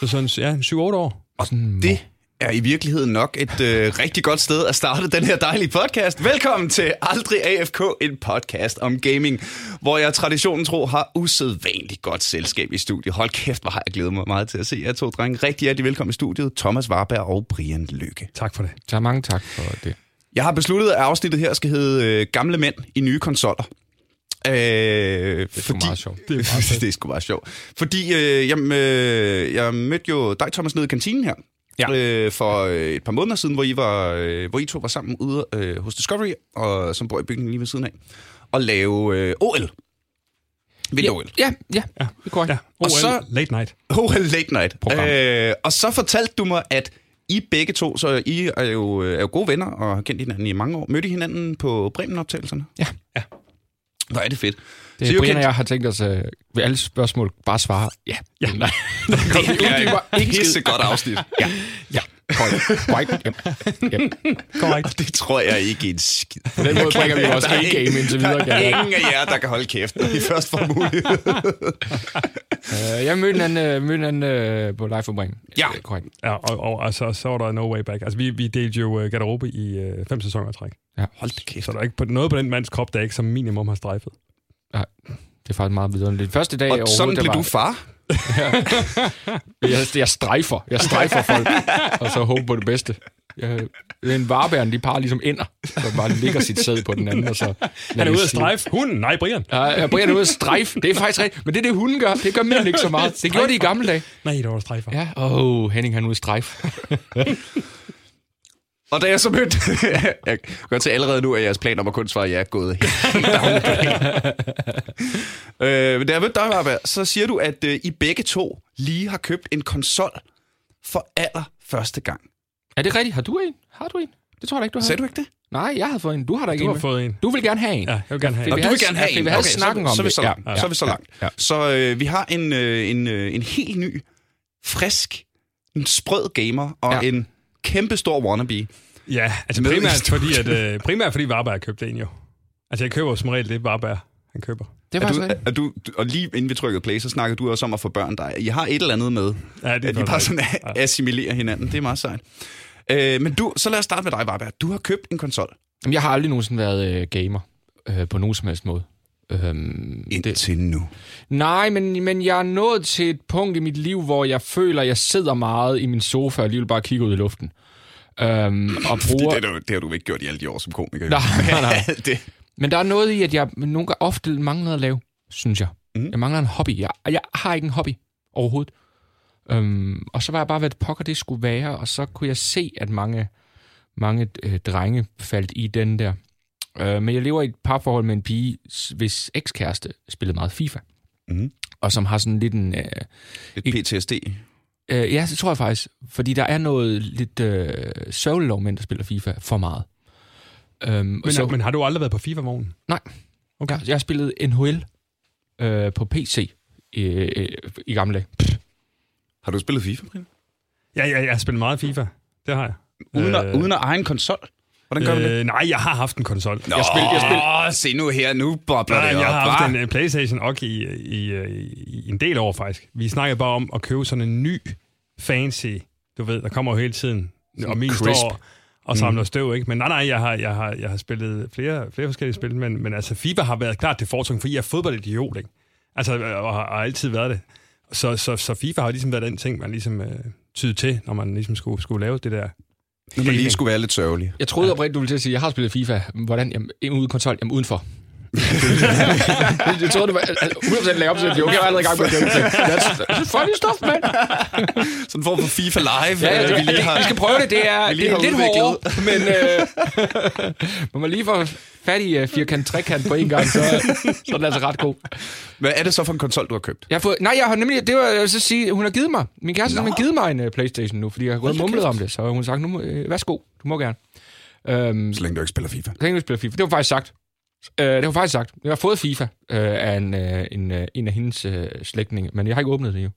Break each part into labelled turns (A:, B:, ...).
A: Så sådan, ja, 7-8 år.
B: Og det er i virkeligheden nok et øh, rigtig godt sted at starte den her dejlige podcast. Velkommen til Aldrig AFK, en podcast om gaming, hvor jeg traditionen tro har usædvanligt godt selskab i studiet. Hold kæft, hvor har jeg glædet mig meget til at se jer to drenge. Rigtig hjertelig velkommen i studiet, Thomas Warberg og Brian Lykke.
A: Tak for det.
C: Så mange tak for det.
B: Jeg har besluttet, at afsnittet her skal hedde øh, Gamle mænd i nye konsoller. Øh, det
C: er sgu meget sjovt.
B: Det er, meget det er sgu meget sjovt. Fordi øh, jeg, øh, jeg mødte jo dig, Thomas, nede i kantinen her.
C: Ja.
B: Øh, for øh, et par måneder siden, hvor I, var, øh, hvor I to var sammen ude øh, hos Discovery, og som bor i bygningen lige ved siden af, og lave øh, OL. Vinter
C: Ja,
B: OL.
C: ja, ja, det er korrekt.
A: Ja,
B: Og
A: OL
B: så-
A: Late Night.
B: OL Late Night.
C: Program.
B: Øh, og så fortalte du mig, at I begge to, så I er jo, øh, er jo gode venner og har kendt hinanden i mange år. Mødte I hinanden på Bremen-optagelserne?
C: Ja.
A: Ja.
B: Hvor er det fedt.
C: Det er Brian
B: kendt-
C: og jeg har tænkt os øh, ved alle spørgsmål bare svare ja.
A: Ja.
C: Nej.
B: Det
C: uddyber
B: er
C: ikke
B: et godt afsnit.
C: Ja. Ja. Korrekt. Korrekt. Ja. Ja.
A: Korrekt.
B: Og det tror jeg ikke er en skid.
C: På den måde bringer vi
B: er
C: A-game indtil videre.
B: Der er ingen af jer, der kan holde kæft, når I først får mulighed.
C: Øh, jeg mødte en anden, mødte en anden øh, på Live for Bremen.
B: Ja.
C: Korrekt.
A: Ja, og, og altså, så var der no way back. Altså, vi, vi delte jo uh, garderobe i uh, fem sæsoner træk.
B: Hold da kæft.
A: Så der er ikke på, noget på den mands krop, der ikke som minimum har strejfet.
C: Det er faktisk meget vidunderligt. Første dag
B: Og sådan blev
C: var,
B: du far.
C: Jeg, jeg strejfer. Jeg strejfer folk, og så håber på det bedste. Jeg, en varebæren, de par ligesom ender, der bare ligger sit sæd på den anden, og så...
A: Han er ude at strejfe. Hunden? Nej, Brian.
C: Ja, Brian er ude at strejfe. Det er faktisk rigtigt. Men det er det, hunden gør. Det gør mænd ikke så meget. Det gjorde de i gamle dage.
A: Nej, det var strejfer.
C: Ja, åh, oh, Henning han er ude at strejfe.
B: Og da jeg så mødte... jeg kan godt se allerede nu, at jeres plan om at kun svare ja er gået helt øh, men da jeg mødte dig, så siger du, at øh, I begge to lige har købt en konsol for aller første gang.
C: Er det rigtigt? Har du en? Har du en? Det tror jeg da ikke, du har.
B: Sagde du ikke det?
C: Nej, jeg har fået en. Du har da ikke
A: Du
C: en
A: har fået en.
C: Du vil gerne have en.
A: Ja, jeg vil gerne have en.
C: Vi
B: du vil
C: havde-
B: gerne have en.
C: vi havde
B: Okay,
C: snakken
B: så,
C: om
B: så
C: det.
B: så langt.
C: Ja,
B: så er vi så langt.
C: ja.
B: Så øh, vi har en, øh, en, øh, en helt ny, frisk, en sprød gamer og
C: Ja.
B: en kæmpe stor wannabe.
A: Ja, altså primært fordi, at, øh, primært fordi Varberg købte en jo. Altså jeg køber jo som regel det, Varberg han køber.
C: Det
B: Er
C: var
B: du,
C: så
B: er du, og lige inden vi trykkede play, så snakkede du også om at få børn der. I har et eller andet med,
A: Ja, det
B: at I bare sådan
A: Ja.
B: assimilerer hinanden. Det er meget sejt. Øh, men du, så lad os starte med dig, Varberg. Du har købt en konsol.
C: Jamen, jeg har aldrig nogensinde været øh, gamer øh, på nogen som helst måde. Øhm, det,
B: Indtil nu.
C: nej, men, men jeg er nået til et punkt i mit liv, hvor jeg føler, jeg sidder meget i min sofa og alligevel bare kigger ud i luften. Øhm, og bruger...
B: det, du- det har du ikke gjort i alle de år som komiker.
C: Nej, nej, nej.
B: det,
C: Men der er noget i, at jeg nogle gange ofte mangler at lave, synes jeg. Mm. Jeg mangler en hobby. Jeg, jeg har ikke en hobby overhovedet. Øhm, og så var jeg bare, hvad pokker det skulle være, og så kunne jeg se, at mange, mange øh, drenge faldt i den der. Øh, men jeg lever i et parforhold med en pige, hvis ekskæreste spillede meget FIFA.
B: Mhm.
C: Og som har sådan lidt en... Øh,
B: lidt PTSD.
C: øh, ja, det tror jeg faktisk. Fordi der er noget lidt øh, sørgeligt over mænd, der spiller FIFA for meget. Øhm,
A: Men,
C: så,
A: men har du aldrig været på FIFA-vognen?
C: Nej.
A: Okay.
C: Jeg, jeg har spillet NHL øh, på PC i, øh, i gamle dage.
B: Har du spillet FIFA, Brian?
A: Ja, ja, jeg har spillet meget FIFA. Det har jeg.
B: Uden, at,
A: Øh,
B: uden at eje en konsol? Hvordan gør du det?
A: Øh, nej, jeg har haft en konsol.
B: Nå,
C: jeg spil- jeg spil-
B: Åh, se nu her, nu bobler
A: Nej,
B: det op.
A: jeg har haft
B: hva'?
A: en uh, Playstation og i, i, i, i en del år faktisk. Vi snakkede bare om at købe sådan en ny, fancy, du ved, der kommer jo hele tiden, og min
B: crisp.
A: står og samler støv, ikke? Men nej, nej, jeg har, jeg har, jeg har spillet flere, flere forskellige spil, men, men altså FIFA har været klart det foretræk, fordi jeg er fodboldidiot, ikke? Altså, og har, har altid været det. Så, så, så FIFA har ligesom været den ting, man ligesom øh, tyde til, når man ligesom skulle, skulle lave det der.
B: Nu man lige skulle være lidt sørgelig.
C: Jeg troede oprigtigt, du ville til at sige, jeg har spillet FIFA. Hvordan? Jamen, uden konsol? Jamen, udenfor. jeg troede, det var altså, 100% lagde op til, at okay, jeg er allerede i gang med at det. That's, that's funny stuff, man.
B: Sådan en form for FIFA Live.
C: Ja, ja,
B: øh,
C: det,
B: vi lige har...
C: vi skal prøve det. Det er, det er lidt hårdere, men øh, når man lige får fat i uh, firkant, trekant på en gang, så, så er den altså ret god.
B: Hvad er det så for en konsol, du har købt?
C: Jeg har fået, nej, jeg har nemlig, det var jeg vil så sige, hun har givet mig, min kæreste har givet mig en uh, Playstation nu, fordi jeg har gået og mumlet om det, så hun har sagt, nu, øh, værsgo, du må gerne. Øhm,
B: Så længe du ikke spiller FIFA.
C: så længe vi spiller FIFA. Det var faktisk sagt. Øh, det var faktisk sagt. Jeg har fået FIFA øh, af en, øh, en, øh, en af hendes øh, slægtninge, men jeg har ikke åbnet det jo.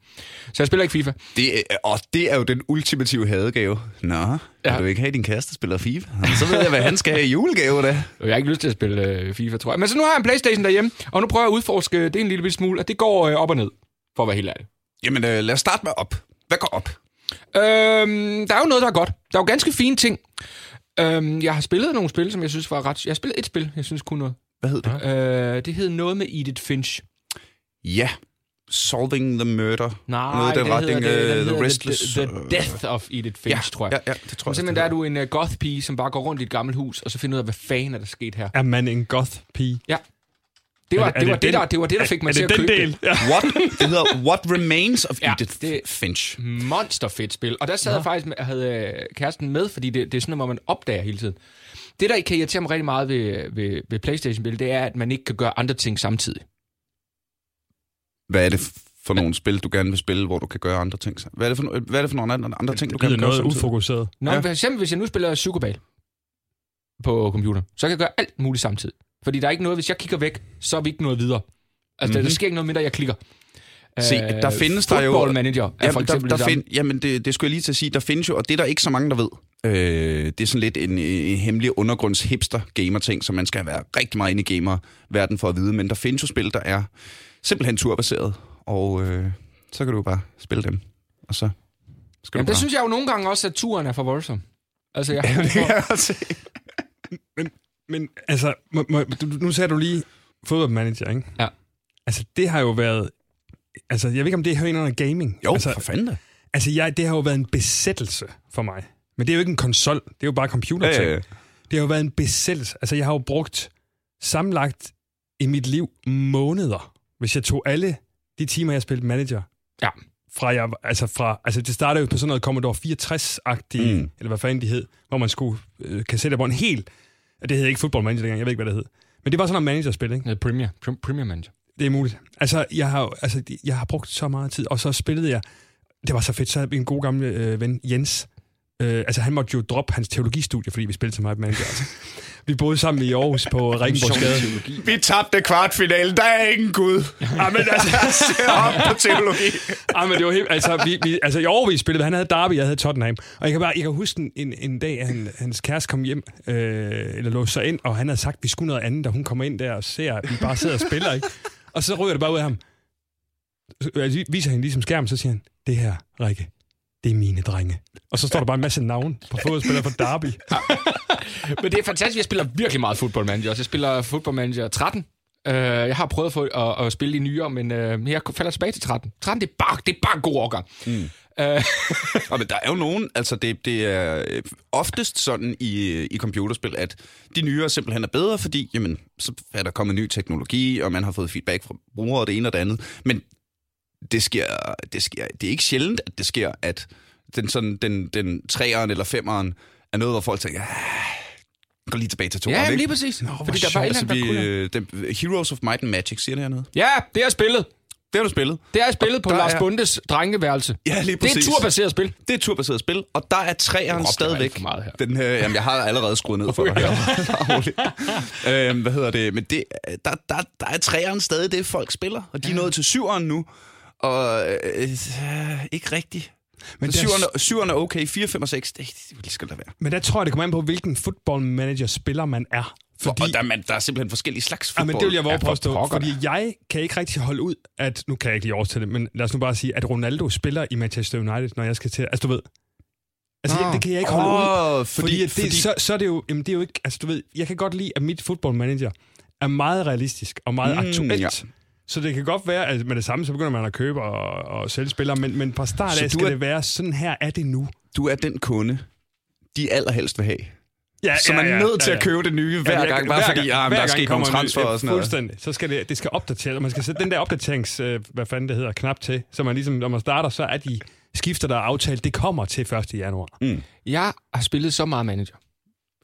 C: Så jeg spiller ikke FIFA.
B: Det er, og det er jo den ultimative hadegave. Nå, ja.
C: Ja.
B: vil du ikke have, din kæreste spiller FIFA? Jamen, Så ved jeg, hvad han skal have i julegave, da.
C: Jeg har ikke lyst til at spille øh, FIFA, tror jeg. Men så nu har jeg en Playstation derhjemme, og nu prøver jeg at udforske det en lille bitte smule, at det går øh, op og ned, for at være helt ærlig.
B: Jamen, øh, lad os starte med op. Hvad går op?
C: Øhm, der er jo noget, der er godt. Der er jo ganske fine ting. Øhm, jeg har spillet nogle spil, som jeg synes var ret... Jeg har spillet et spil, jeg synes kunne noget.
B: Hvad hed det?
C: Øh, det hed noget med Edith Finch.
B: Ja. Solving the Murder.
C: Nej,
B: Noget i den
C: det
B: retning,
C: hedder, det,
B: øh,
C: den
B: The Restless,
C: The, the
B: øh,
C: Death of Edith Finch,
B: Ja,
C: tror jeg.
B: ja, ja, det tror jeg.
C: Simpelthen der er du en uh, goth-pige, som bare går rundt i et gammelt hus, og så finder ud af, hvad fanden er der sket her.
A: Er man en goth-pige?
C: Ja. Det var,
A: Er det- er
C: det, var
A: det
C: det,
A: den-
C: der, det var det, der fik mig
A: er
C: til
A: det
C: at
A: den
C: købe
A: del?
C: det.
A: Ja.
B: What? Det hedder What Remains of
C: Ja,
B: Edith
C: det-
B: Finch.
C: Monster fedt spil. Og der sad jeg faktisk med, havde øh, kæresten med, fordi det, det er sådan noget, hvor man opdager hele tiden. Det, der kan irritere mig rigtig meget ved, ved, ved Playstation-spil, det er, at man ikke kan gøre andre ting samtidig.
B: Hvad er det for nogle spil, du gerne vil spille, hvor du kan gøre andre ting? Hvad er det for, hvad er det for nogle andre, andre ting, du
A: Det
B: kan gøre
A: noget
B: samtidig?
A: ufokuseret.
C: Nå,
B: Ja.
C: ja. for eksempel, hvis jeg nu spiller Psykobal på computer, så kan jeg gøre alt muligt samtidig. Fordi der er ikke noget, hvis jeg kigger væk, så er vi ikke noget videre. Altså, mm-hmm. der, der sker ikke noget at jeg klikker.
B: Mhm. Se, der findes der jo-
C: Football Manager er
B: Jamen,
C: for eksempel
B: der,
C: det
B: der find, jamen det, det skulle jeg lige til at sige. Der findes jo, og det er der ikke så mange, der ved. Øh, det er sådan lidt en, en hemmelig undergrunds hipster gamer ting, som man skal være rigtig meget inde i gamer verden for at vide. Men der findes jo spil, der er simpelthen turbaseret, og øh, så kan du bare spille dem. Og så skal
C: Jamen,
B: du bare...
C: synes jeg jo nogle gange også, at turen er for voldsom. Altså, jeg,
B: det kan jeg også se.
A: Men altså, må, må, du, nu sagde du lige fodboldmanager, ikke?
C: Ja.
A: Altså, det har jo været... Altså, jeg ved ikke, om det hører ind under gaming.
B: Jo,
A: altså,
B: for fanden da.
A: altså jeg, det har jo været en besættelse for mig. Men det er jo ikke en konsol, det er jo bare computer
B: Ja, ja, ja.
A: Det har jo været en besættelse. Altså, jeg har jo brugt sammenlagt i mit liv måneder, hvis jeg tog alle de timer, jeg spillede manager.
C: Ja.
A: Fra jeg, altså, fra, altså det startede jo på sådan noget Commodore 64-agtigt,
B: Mm.
A: eller hvad fanden de hed, hvor man skulle øh, kassette på en helt... Det hed ikke Football Manager dengang, jeg ved ikke, hvad det hed. Men det var sådan noget managerspil, ikke?
C: Ja, Premier, Premier Manager.
A: Det er muligt. Altså, jeg har, altså, jeg har brugt så meget tid, og så spillede jeg... Det var så fedt, så havde vi en god gammel øh, ven, Jens. Øh, altså, han måtte jo droppe hans teologistudie, fordi vi spillede så meget manager. Altså. Vi boede sammen i Aarhus på Regenborgsgade.
B: Vi tabte kvartfinalen. Der er ingen Gud.
A: Ja, men altså,
B: op på teologi.
A: ja, men det var helt, altså, vi, vi, altså, i vi spillede, han havde Derby, jeg havde Tottenham. Og jeg kan bare, jeg kan huske en, en, en dag, at han, hans kæreste kom hjem, øh, eller låste sig ind, og han havde sagt, at vi skulle noget andet, da hun kommer ind der og ser, at vi bare sidder og spiller, ikke? Og så ryger det bare ud af ham. Så jeg viser hende ligesom skærmen, så siger han, det her, Rikke, det er mine drenge. Og så står der bare en masse navn på fodboldspillere fra Derby.
C: Men det er fantastisk, jeg spiller virkelig meget Football Manager. Jeg spiller Football Manager 13. Uh, jeg har prøvet at, få, at, at spille i nyere, men uh, jeg falder tilbage til 13. 13, det er bare, det er bare en god overgang. Mm. Uh,
B: Og men der er jo nogen, altså det, det er øh, oftest sådan i, i computerspil, at de nyere simpelthen er bedre, fordi jamen, så er der kommet ny teknologi, og man har fået feedback fra brugere og det ene og det andet. Men det sker, det sker, det er ikke sjældent, at det sker, at den, sådan, den, den træeren eller femeren er noget, hvor folk tænker, ah, gå lige tilbage til toeren,
C: ja,
B: ikke?
C: lige præcis. Nå, Fordi der var
B: Altså, vi,
C: der kunne...
B: øh, den, Heroes of Might and Magic, siger det hernede.
C: Ja, det er spillet.
B: Det har du spillet.
C: Det er spillet på Lars
B: er-
C: Bundes drengeværelse.
B: Ja, lige
C: Det er
B: præcis.
C: et turbaseret spil.
B: Det er et turbaseret spil, og der er træeren
C: råbte
B: stadigvæk.
C: meget her.
B: Den, øh, jamen, jeg har allerede skruet ned for dig øhm, hvad hedder det? Men det, der, der, der er træeren stadig det, folk spiller, og de er nået til syveren nu. Og øh, øh, ikke rigtigt. Men
A: Men der-
B: syveren er okay, 4, 5 og 6, det, det skal der være.
A: Men der tror jeg, det kommer an på, hvilken football manager spiller man er.
B: Fordi, og der, er man, der er simpelthen forskellige slags
A: Ja,
B: fodbold.
A: men det vil jeg våge
C: Ja,
A: ja, påstå, fordi jeg kan ikke rigtig holde ud, at, nu kan jeg ikke lige oversætte det, men lad os nu bare sige, at Ronaldo spiller i Manchester United, når jeg skal til, altså du ved, altså
C: Nå.
A: det, det kan jeg ikke holde ud,
B: Åh,
A: fordi, fordi, det, så, så er det jo, jamen det er jo ikke, altså du ved, jeg kan godt lide, at mit football manager er meget realistisk og meget
B: mm,
A: aktuelt.
B: ja.
A: Ja. Så det kan godt være, at med det samme, så begynder man at købe og, og sælge spillere, men, men fra start
B: Så
A: af skal
B: er-
A: det være, sådan her er det nu.
B: du er den kunde, de allerhelst vil have.
A: Ja,
B: Så man er nødt til at købe det nye hver
A: jeg-
B: gang, bare fordi ja, men der er
A: gang
B: sket nogle
A: kommer en ny-
B: transfer og sådan noget.
A: Fuldstændig. Så skal det, det skal opdateres, og man skal sætte den der opdaterings, øh, hvad fanden det hedder, knap til, så man ligesom, når man starter, så er de skifter, der er aftalt, det kommer til 1. januar.
C: Jeg har spillet så meget manager.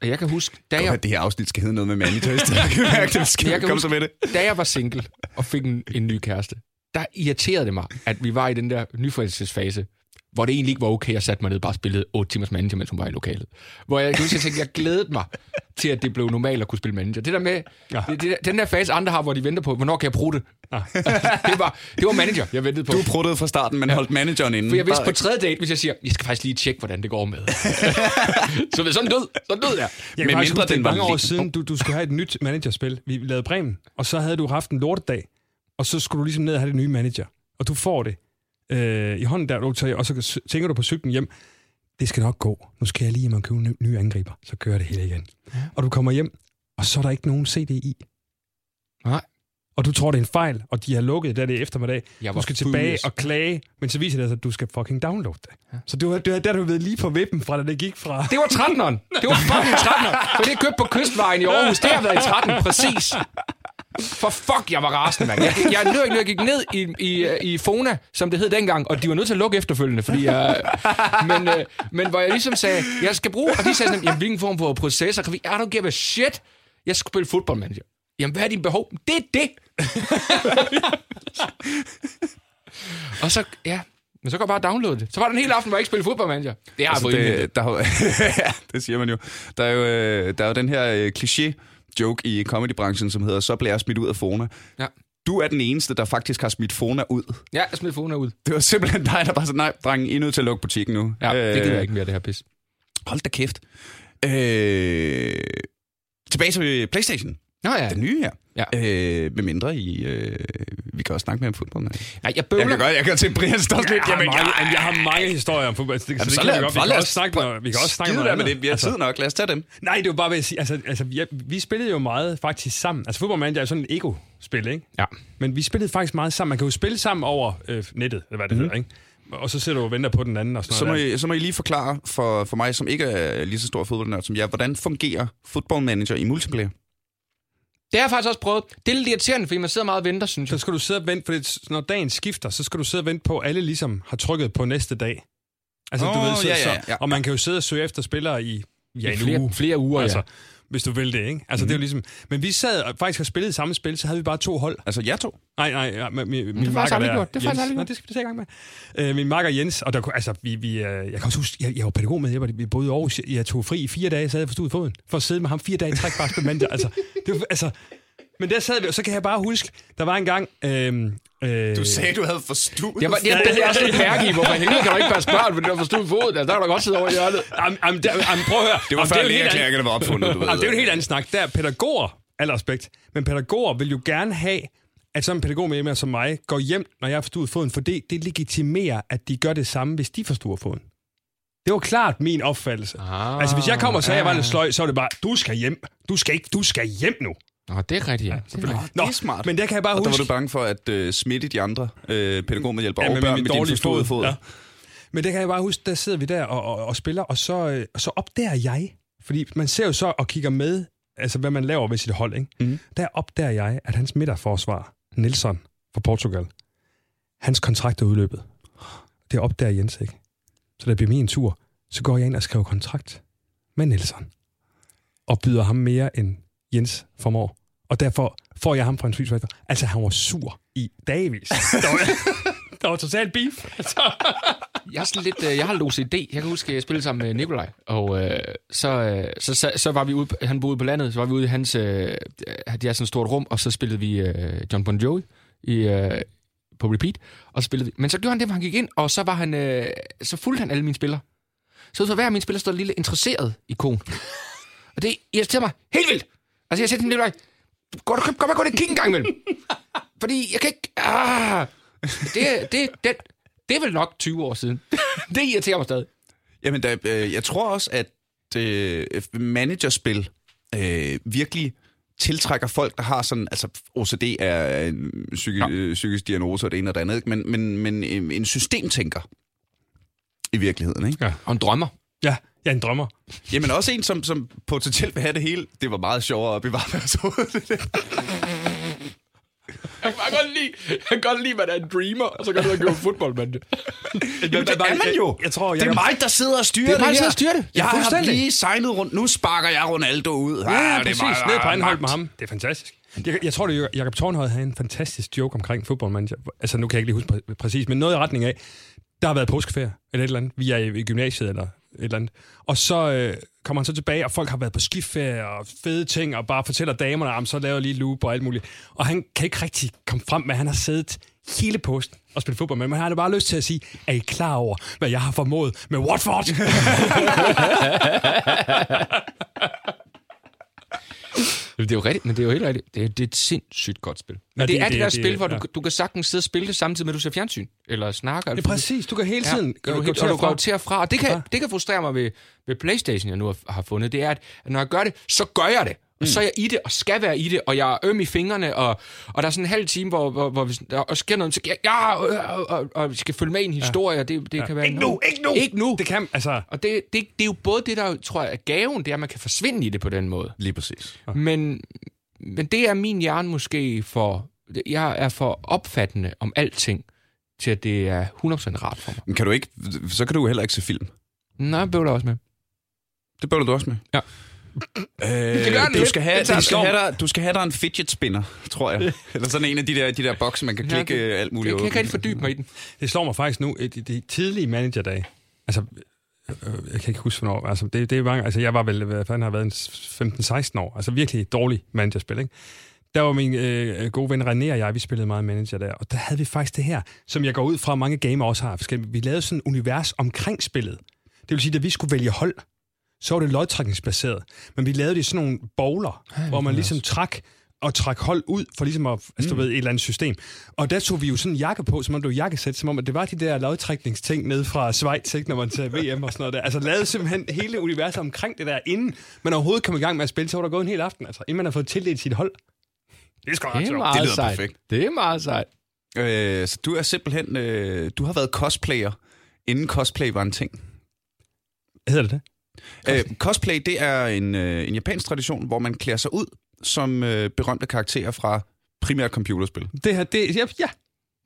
C: Jeg kan huske, da
B: Ja.
C: jeg,
B: At det her afsnit skal hedde noget med stedet. Jeg kan mærke, det skal
C: Jeg kan huske-
B: med det.
C: da jeg var single og fik en, en ny kæreste, der irriterede det mig, at vi var i den der nyforelskelsesfase, hvor det egentlig ikke var okay, at satte mig ned og bare spillede 8 timers manager, mens hun var i lokalet. Hvor jeg, jeg tænkte, jeg glædede mig til, at det blev normalt at kunne spille manager. Det der med,
A: Ja.
C: det, det, den der fase, andre har, hvor de venter på, hvornår kan jeg bruge det?
A: Ah.
C: det, var, det var manager, jeg ventede på.
B: Du pruttede fra starten, men holdt manageren inde.
C: For jeg vidste
B: Bare-
C: på tredje date, hvis jeg siger, jeg skal faktisk lige tjekke, hvordan det går med. så sådan død, sådan død jeg.
A: Jeg
B: Men mindre den var
A: mange år siden, du, du skulle have et nyt managerspil. Vi lavede Bremen, og så havde du haft en lortedag, og så skulle du ligesom ned og have det nye manager. Og du får det øh, i hånden der, du tager, og så tænker du på cyklen hjem, det skal nok gå. Nu skal jeg lige hjem og købe en ny angriber. Så kører det hele igen. Ja. Og du kommer hjem, og så er der ikke nogen CD i.
C: Nej.
A: Og du tror, det er en fejl, og de har lukket det det eftermiddag.
C: Jeg
A: Du skal tilbage og klage, men så viser det sig, at du skal fucking downloade det. Ja. Så det var, det var der, du ved lige på vippen fra, da det gik fra...
C: Det var 13'eren. Det var fucking 13'eren. For det er købt på Kystvejen i Aarhus. Det har været i 13, præcis. For fuck, jeg var rasende, mand. Jeg, jeg, jeg, jeg gik ned i, i, i Fona, som det hed dengang, og de var nødt til at lukke efterfølgende, fordi jeg, men, øh, men hvor jeg ligesom sagde, jeg skal bruge, og de sagde sådan, jamen, hvilken form for processor kan vi, I don't give a shit. Jeg skal spille fodbold, manager. Jamen, hvad er din behov? Det er det. og så, ja, men så kan jeg bare downloade det. Så var der en hel aften, hvor jeg ikke spillede fodboldmanager. Det har jeg fået indhentet.
B: det, der, er jo- ja, det siger man jo. Der er jo, øh, der er jo den her øh, kliché-joke i comedybranchen, som hedder, så bliver jeg smidt ud af Fona.
C: Ja.
B: Du er den eneste, der faktisk har smidt Fona ud.
C: Ja, jeg smed Fona ud.
B: Det var simpelthen dig, der bare sagde, nej, drengen, I er nødt til at lukke butikken nu.
C: Ja, det
B: Øh,
C: gider jeg ikke mere, det her pis.
B: Hold da kæft. Øh, tilbage til Playstation,
C: Nå ja.
B: den nye her.
C: Ja.
B: Øh, med mindre i... Øh, vi kan også snakke mere om fodbold. Nej.
C: Nej, jeg
B: Jeg
C: bøvler.
B: kan godt, jeg kan se Brian står lidt.
A: Jeg har,
B: Jamen,
A: mange,
B: jeg,
A: jeg har mange historier om fodbold. Så det,
B: Jamen,
A: så
B: så
A: det
B: lad-
A: kan vi godt. Vi kan
B: lad
A: også snakke noget, vi kan også snakke
B: med
A: andet.
B: det. Vi har tid nok. Lad os tage dem.
A: Nej, det var bare ved at sige, altså, altså vi, vi spillede jo meget faktisk sammen. Altså fodboldmanager er sådan et ego-spil, ikke?
C: Ja.
A: Men vi spillede faktisk meget sammen. Man kan jo spille sammen over øh, nettet, eller hvad det mm. hedder, ikke? Og så sidder du og venter på den anden og sådan
B: Så må,
A: noget.
B: I, så må I lige forklare for, for mig, som ikke er lige så stor fodboldnørd som jer, hvordan fungerer Football Manager i multiplayer?
C: Det har jeg faktisk også prøvet. Det er lidt irriterende, fordi man sidder meget og venter, synes
A: Så
C: jeg.
A: skal du sidde og vente, for når dagen skifter, så skal du sidde og vente på, at alle ligesom har trykket på næste dag. Altså, du
B: Åh,
A: ved, så,
B: ja, ja, ja,
A: så, og man kan jo sidde og søge efter spillere i, ja,
C: I flere,
A: uge.
C: flere uger,
A: altså,
C: ja.
A: Hvis du vil det, ikke? Altså, mm. det er jo ligesom... Men vi sad og faktisk har spillet samme spil, så havde vi bare to hold.
B: Altså, jer to?
A: Nej, nej, ja, min, min, min
C: faktisk
A: makker
C: aldrig
A: der,
C: gjort. Det har faktisk aldrig
A: Nå,
C: gjort.
A: det skal vi tage i gang med. Øh, min makker Jens, og der, kunne- altså, vi, vi, øh, jeg kan også huske, jeg, jeg var pædagog med, jeg, var, vi boede i Aarhus, jeg, jeg tog fri i fire dage, så havde jeg forstået foden, for at sidde med ham fire dage i træk, bare spille. Altså, det var, altså, men der sad vi, og så kan jeg bare huske, der var en gang... Øh, øh,
B: Du sagde, du havde forstået.
C: Jeg var, jeg, det er sådan lidt mærke i, hvorfor kan du ikke passe børn, fordi du har forstået foden. Altså, der kan du godt sidde over i hjørnet.
A: Jamen, jamen, der, jamen, prøv at høre.
B: Det var før
A: er
B: lægeerklæringerne var opfundet, du ved.
A: Det er jo en helt anden snak. Der er pædagoger, al respekt, men pædagoger vil jo gerne have, at sådan en pædagog med mig som mig går hjem, når jeg har forstået foden, for det, det legitimerer, at de gør det samme, hvis de forstår foden. Det var klart min opfattelse.
C: Ah,
A: altså, hvis jeg kommer og sagde, at jeg var lidt sløj, så var det bare, du skal hjem. Du skal ikke, du skal hjem nu.
C: Nå, det er rigtigt, ja. Det er rigtigt.
B: det er smart.
A: Men der kan jeg bare
B: Og der var
A: huske...
B: du bange for at øh, smitte de andre øh, pædagogmedhjælpere
A: Ja,
B: og
A: med
B: børn med din
A: dårlige
B: forståede
A: fod. Ja. Men det kan jeg bare huske, der sidder vi der og, og, og spiller, og så, øh, så opdager jeg, fordi man ser jo så og kigger med, altså hvad man laver ved sit hold, ikke?
B: Mhm.
A: Der opdager jeg, at hans midterforsvar, Nelson fra Portugal, hans kontrakt er udløbet. Det opdager Jens ikke. Så da det bliver min tur, så går jeg ind og skriver kontrakt med Nelson. Og byder ham mere end Jens formår. Og derfor får jeg ham fra en Fighter. Altså, han var sur i dagvis. Der var, der var totalt beef. Altså.
C: Jeg, er sådan lidt, øh, jeg har OCD. Jeg kan huske, at jeg spillede sammen med Nikolaj, og øh, så, øh, så, så, så var vi ude, han boede på landet, så var vi ude i hans, øh, de har sådan et stort rum, og så spillede vi øh, John Bon Jovi i, øh, på repeat, og så spillede vi. Men så gjorde han det, hvor han gik ind, og så var han, øh, så fulgte han alle mine spillere. Så for hver af mine spillere stod lille interesseret ikon. Og det irriterer mig helt vildt. Altså, jeg sagde til Nikolaj, gå og gå, gå, gå, kig en gang imellem. Fordi jeg kan ikke... Ah, det, det, det, det er vel nok 20 år siden. det irriterer mig stadig.
B: Jamen, der, øh, jeg tror også, at øh, managerspil øh, virkelig tiltrækker folk, der har sådan, altså OCD er en psyki,
C: Ja.
B: ja. psykisk diagnose og det ene og det andet, men, men, men en en systemtænker i virkeligheden. Ikke?
A: Ja.
C: Og en drømmer.
A: Ja, jeg er en drømmer.
B: Jamen også en, som, som potentielt vil have det hele. Det var meget sjovere at bevare deres hoved.
C: Jeg kan godt lide, jeg kan godt lide, at man er en dreamer, og så kan du gå fodbold, mand.
B: Jamen, det er man jo.
A: Jeg tror,
B: det er mig, der sidder og styrer
C: Det er mig, der og styrer det.
B: Jeg har lige signet rundt. Nu sparker jeg Ronaldo ud.
A: Ja, ja,
B: Ah,
A: præcis.
B: meget-
A: Ned på anden hold
B: magt.
A: med ham. Det er fantastisk. Jeg, jeg tror, det er Jacob Tornhøj havde en fantastisk joke omkring fodboldmanager. Altså, nu kan jeg ikke lige huske præ- præcis, men noget i retning af, der har været påskeferie, eller et eller andet. Vi er i gymnasiet, eller et eller andet. Og så øh, kommer han så tilbage, og folk har været på skiferie og fede ting, og bare fortæller damerne, om så laver lige loop og alt muligt. Og han kan ikke rigtig komme frem med, at han har siddet hele posten og spillet fodbold med, men han har bare lyst til at sige, er I klar over, hvad jeg har formået med Watford?
C: Det er jo rigtigt, men det er jo helt rigtigt. Det er, det er et sindssygt godt spil. Men
A: Ja,
C: ja, det,
A: det-
C: er det,
A: det-
C: der
A: det-
C: spil, hvor
A: ja.
C: du, du kan sagtens sidde og spille det samtidig med, at du ser fjernsyn. Eller snakker.
A: Det er præcis. Du kan hele
C: Ja,
A: tiden
C: og
A: gå,
C: du,
A: gå
C: og
A: til og fra.
C: går til og fra. Og det kan,
A: Ja.
C: det kan frustrere mig ved, ved Playstation, jeg nu har, har fundet. Det er, at når jeg gør det, så gør jeg det. Og så er jeg i det, og skal være i det, og jeg er øm i fingrene, og, og der er sådan en halv time, hvor, hvor, hvor der sker noget, så ja, og, og, og, og vi skal følge med i en historie, og det, det ja. kan være...
A: Ikke nu, ikke nu!
C: Ikke nu!
A: Det kan, altså...
C: Og det, det, det er jo både det, der tror jeg er gaven, det er, at man kan forsvinde i det på den måde.
B: Lige præcis.
C: Men, men det er min hjerne måske for... Jeg er for opfattende om alting, til at det er 100% rart for mig.
B: Men kan du ikke, så kan du jo heller ikke se film.
C: Nej, jeg bøvler også med.
B: Det bør du også med.
C: Ja.
B: Øh,
C: Det gør den
B: du, skal have, du, skal have dig, du skal have dig en fidget spinner, tror jeg. Eller sådan en af de der, de der bokse, man kan
C: Ja,
B: klikke
C: det-
B: øh, alt muligt
C: Jeg kan ikke rigtig fordybe mig i den.
A: Det slår mig faktisk nu, i de, tidlige managerdage. Altså, øh, jeg kan ikke huske, hvornår. Altså, det, det er mange, altså, jeg var vel, hvad fanden har været, en 15-16 år. Altså, virkelig dårlig managerspil, ikke? Der var min øh, gode ven René og jeg, vi spillede meget manager der, og der havde vi faktisk det her, som jeg går ud fra, mange gamer også har. Vi lavede sådan et univers omkring spillet. Det vil sige, at vi skulle vælge hold, så var det lodtrækningsbaseret. Men vi lavede det i sådan nogle bowler, hvor man ligesom trak og trak hold ud for ligesom at, altså, du ved, et eller andet system. Og der tog vi jo sådan en jakke på, som om det var jakkesæt, som om at det var de der lodtrækningsting ned fra Schweiz, ikke, når man til VM og sådan noget der. Altså lavede simpelthen hele universet omkring det der, inden man overhovedet kom i gang med at spille, så var der gået en hel aften, altså, inden man har fået tildelt sit hold. Det er sgu
C: Det er meget
B: lyder
C: sejt.
B: perfekt.
C: Det er meget sejt.
B: Øh, så du er simpelthen, øh, du har været cosplayer, inden cosplay var en ting.
A: Hedder det det?
B: Øh, cosplay, det er en, øh, en japansk tradition, hvor man klæder sig ud som øh, berømte karakterer fra primært computerspil.
A: Det her, det, ja, ja,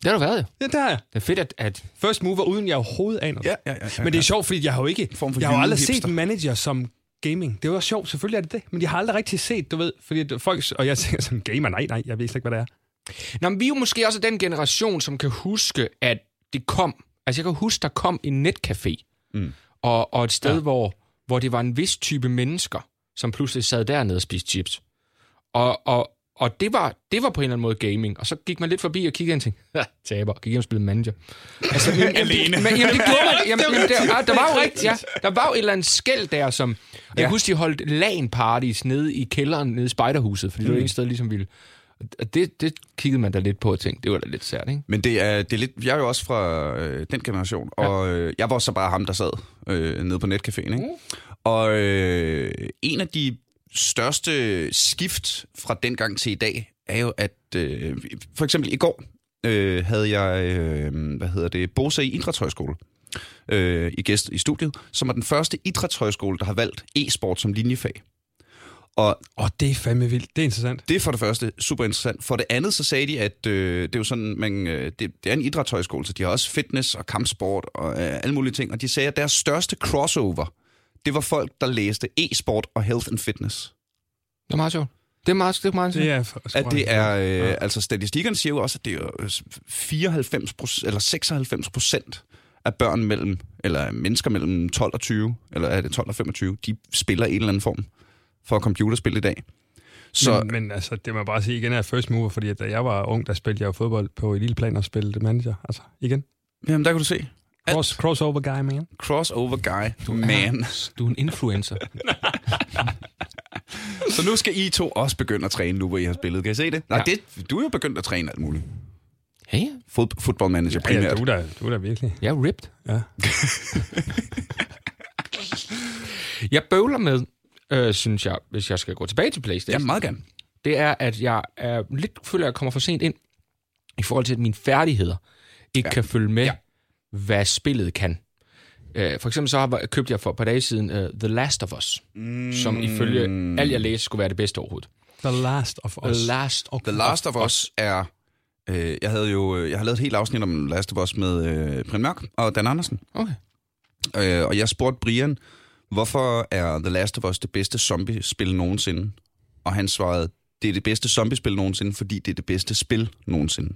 C: Det har du været, jo.
A: det, det har jeg.
C: Det er fedt, at... at
A: First mover, uden jeg overhovedet aner det.
B: Ja, ja, ja. ja
A: Men det er sjovt, fordi jeg har jo ikke...
B: form for
A: Jeg har aldrig
B: jydehipster.
A: set en manager som gaming. Det var sjovt, selvfølgelig er det det. Men jeg har aldrig rigtig set, du ved, fordi at folk... Og jeg tænker som gamer, nej, nej, jeg ved slet ikke, hvad det er.
C: Nå, men vi er jo måske også den generation, som kan huske, at det kom. Altså, jeg kan huske, der kom en netcafé.
B: Mm.
C: Og, og et sted,
A: Ja.
C: ja. hvor, hvor det var en vis type mennesker, som pludselig sad dernede og spiste chips. Og, og, og det, var, det var på en eller anden måde gaming. Og så gik man lidt forbi og kiggede ind og tænkte, "Ha, taber, gik hjem og spillede manager. Altså, men, Alene. Men, jamen, det gjorde man. Jamen, jamen, der, ah, der var jo rigtigt, ja. Der var jo et eller andet skæld der, som... Jeg
B: Ja.
C: kan huske, de holdt LAN-parties nede i kælderen, nede i spejderhuset, fordi mm. det var det eneste sted, ligesom ville... Og det, det kiggede man da lidt på og tænkte, det var da lidt sært, ikke?
B: Men det er, det er lidt, jeg er jo også fra øh, den generation, og øh, jeg var så bare ham, der sad øh, nede på netcaféen. Ikke? Og øh, en af de største skift fra dengang til i dag, er jo, at øh, for eksempel i går øh, havde jeg, øh, hvad hedder det, Bosa i Idrætshøjskole øh, i gæst i studiet, som er den første idrætshøjskole, der har valgt e-sport som linjefag. Og
A: Åh, det er fandme vildt. Det er interessant.
B: det er for det første super interessant. For det andet, så sagde de, at øh, det er jo sådan, man, øh, det, det er en idrætshøjskole, så de har også fitness og kampsport og øh, alle mulige ting. Og de sagde, at deres største crossover, det var folk, der læste e-sport og health and fitness.
C: Det er meget sjovt. Det er meget, det er meget
A: Det er for,
B: At det er, øh, altså statistikkerne siger jo også, at det er jo øh, 94 procent, eller 96 procent af børn mellem, eller mennesker mellem 12 og 20, eller er det 12 og 25, de spiller en eller anden form for computerspil i dag. Så
A: Men, men altså, det må jeg bare sige igen, er first mover, fordi at da jeg var ung, der spillede jeg jo fodbold på eliteplan og spillede manager. Altså, igen.
B: jamen, der kan du se.
A: Cross, crossover guy, man.
B: Crossover guy, man.
C: Du er en influencer.
B: Så nu skal I to også begynde at træne nu, hvor I har spillet. Kan I se det? Nej,
C: Ja.
B: det, du er jo begyndt at træne alt muligt.
C: Hey,
B: Fod, football manager
A: Ja, ja,
B: primært.
A: du er da, du er da virkelig.
C: jeg er ripped.
A: Ja.
C: Jeg bøvler med, øh, synes jeg, hvis jeg skal gå tilbage til
B: Ja,
C: Playstation,
B: meget gerne.
C: det er, at jeg er lidt føler, at jeg kommer for sent ind i forhold til, at mine færdigheder ikke
B: Ja.
C: ja. kan følge med,
B: Ja.
C: ja. hvad spillet kan. Øh, for eksempel så har, købte jeg for et par dage siden uh, The Last of Us, mm. som ifølge alt jeg læste skulle være det bedste overhovedet.
A: The Last of Us.
C: The Last of,
B: The Last of Us er... Øh, jeg havde jo jeg har lavet et helt afsnit om Last of Us med øh, Brian Mørk og Dan Andersen.
C: Okay.
B: Øh, og jeg spurgte Brian, hvorfor er The Last of Us det bedste zombie-spil nogensinde? Og han svarede, det er det bedste zombie-spil nogensinde, fordi det er det bedste spil nogensinde.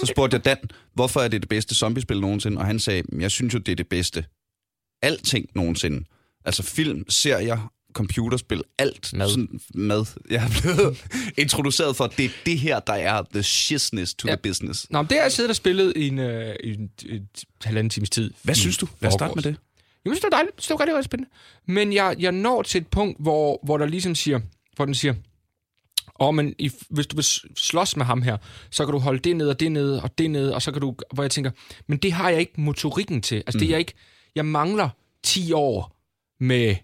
B: Så spurgte jeg Dan, hvorfor er det det bedste zombie-spil nogensinde? Og han sagde, jeg synes jo, det er det bedste. Alting nogensinde. Altså film, serier, computerspil, alt.
C: Mad.
B: Sådan, mad. Jeg er blevet introduceret for, at det er det her, der er the shizness to
C: Ja.
B: the business.
C: Nå, men det har jeg siddet og spillet i en, øh, i en, et halvanden times tid.
B: Hvad synes du? Lad os starte med det.
C: Jamen, det var dejligt. Det var rigtig, rigtig spændende. Men jeg, jeg når til et punkt, hvor, hvor der ligesom siger, hvor den siger, Og men i, hvis du vil slås med ham her, så kan du holde det ned og det ned og det ned, og så kan du, hvor jeg tænker, men det har jeg ikke motorikken til. Altså mm. det er jeg ikke, jeg mangler 10 år med,